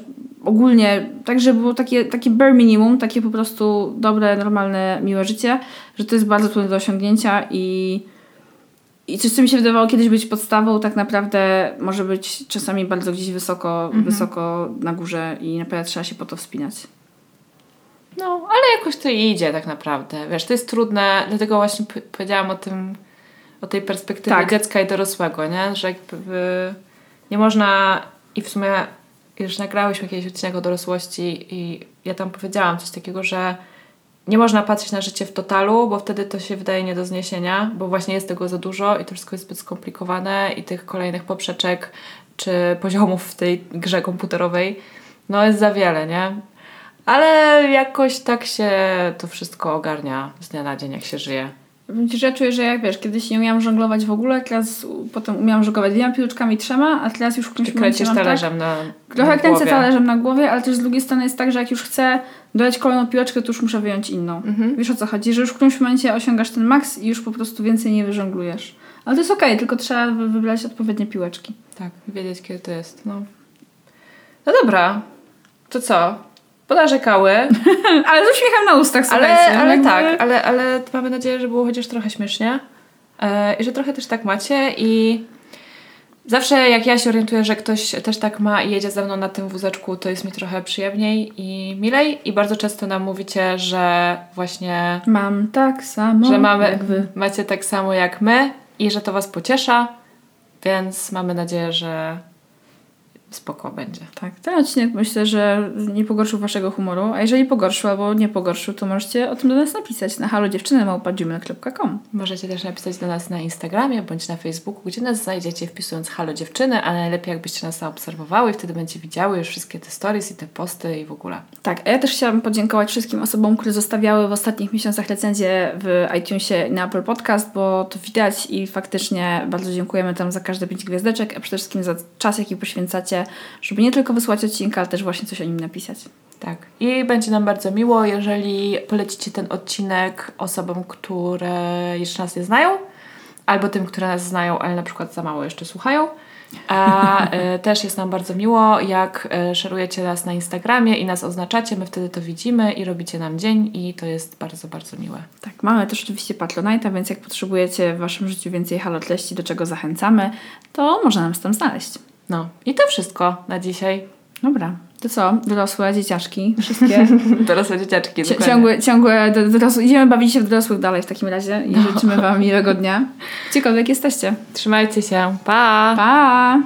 ogólnie, tak żeby było takie, takie bare minimum, takie po prostu dobre, normalne, miłe życie, że to jest bardzo trudne do osiągnięcia i i coś, co mi się wydawało kiedyś być podstawą, tak naprawdę może być czasami bardzo gdzieś wysoko, wysoko na górze i naprawdę trzeba się po to wspinać. No, ale jakoś to idzie tak naprawdę. Wiesz, to jest trudne, dlatego właśnie powiedziałam o tym, o tej perspektywie Tak. dziecka i dorosłego, nie? Że jakby nie można i w sumie już nagrałyśmy kiedyś odcinek o dorosłości i ja tam powiedziałam coś takiego, że nie można patrzeć na życie w totalu, bo wtedy to się wydaje nie do zniesienia, bo właśnie jest tego za dużo i to wszystko jest zbyt skomplikowane i tych kolejnych poprzeczek czy poziomów w tej grze komputerowej no jest za wiele, nie? Ale jakoś tak się to wszystko ogarnia z dnia na dzień, jak się żyje. Ja czuję, że jak wiesz, kiedyś nie umiałam żonglować w ogóle, teraz potem umiałam żonglować dwiema piłeczkami, trzema, a teraz już w którymś kręcisz momencie mam talerzem na, Tak, trochę na kręcę głowie. talerzem na głowie, ale też z drugiej strony jest tak, że jak już chcę dodać kolejną piłeczkę, to już muszę wyjąć inną. Mhm. Wiesz o co chodzi, że już w którymś momencie osiągasz ten maks i już po prostu więcej nie wyżonglujesz. Ale to jest okej, tylko trzeba wy- wybrać odpowiednie piłeczki. Tak, wiedzieć kiedy to jest. No, no dobra, to co? Ponarzekały, ale z uśmiechem na ustach, ale, słuchajcie. ale jakby- tak, ale, ale mamy nadzieję, że było chociaż trochę śmiesznie e, i że trochę też tak macie i zawsze jak ja się orientuję, że ktoś też tak ma i jedzie ze mną na tym wózeczku, to jest mi trochę przyjemniej i milej i bardzo często nam mówicie, że właśnie Mam tak samo że mamy, jak wy. macie tak samo jak my i że to Was pociesza, więc mamy nadzieję, że spoko będzie. Tak, ten odcinek myślę, że nie pogorszył waszego humoru, a jeżeli pogorszył albo nie pogorszył, to możecie o tym do nas napisać na halodziewczyny.com. Możecie też napisać do nas na Instagramie bądź na Facebooku, gdzie nas znajdziecie wpisując Halo Dziewczyny, a najlepiej jakbyście nas zaobserwowały i wtedy będziecie widziały już wszystkie te stories i te posty i w ogóle. Tak, a ja też chciałabym podziękować wszystkim osobom, które zostawiały w ostatnich miesiącach recenzję w iTunesie i na Apple Podcast, bo to widać i faktycznie bardzo dziękujemy tam za każde pięć gwiazdeczek, a przede wszystkim za czas, jaki poświęcacie, żeby nie tylko wysłać odcinka, ale też właśnie coś o nim napisać. Tak. I będzie nam bardzo miło, jeżeli polecicie ten odcinek osobom, które jeszcze nas nie znają, albo tym, które nas znają, ale na przykład za mało jeszcze słuchają. A e, też jest nam bardzo miło, jak e, szerujecie nas na Instagramie i nas oznaczacie, my wtedy to widzimy i robicie nam dzień i to jest bardzo, bardzo miłe. Tak, mamy też oczywiście Patronite'a, więc jak potrzebujecie w waszym życiu więcej halo treści, do czego zachęcamy, to można nas tam znaleźć. No i to wszystko na dzisiaj. Dobra, to co? Dorosłe dzieciaczki, wszystkie Dorosłe dzieciaczki. Ci- dokładnie. ciągłe, ciągłe do, dorosłe, idziemy bawić się w dorosłych dalej w takim razie i życzymy Wam miłego dnia. Gdziekolwiek jesteście. Trzymajcie się. Pa! Pa!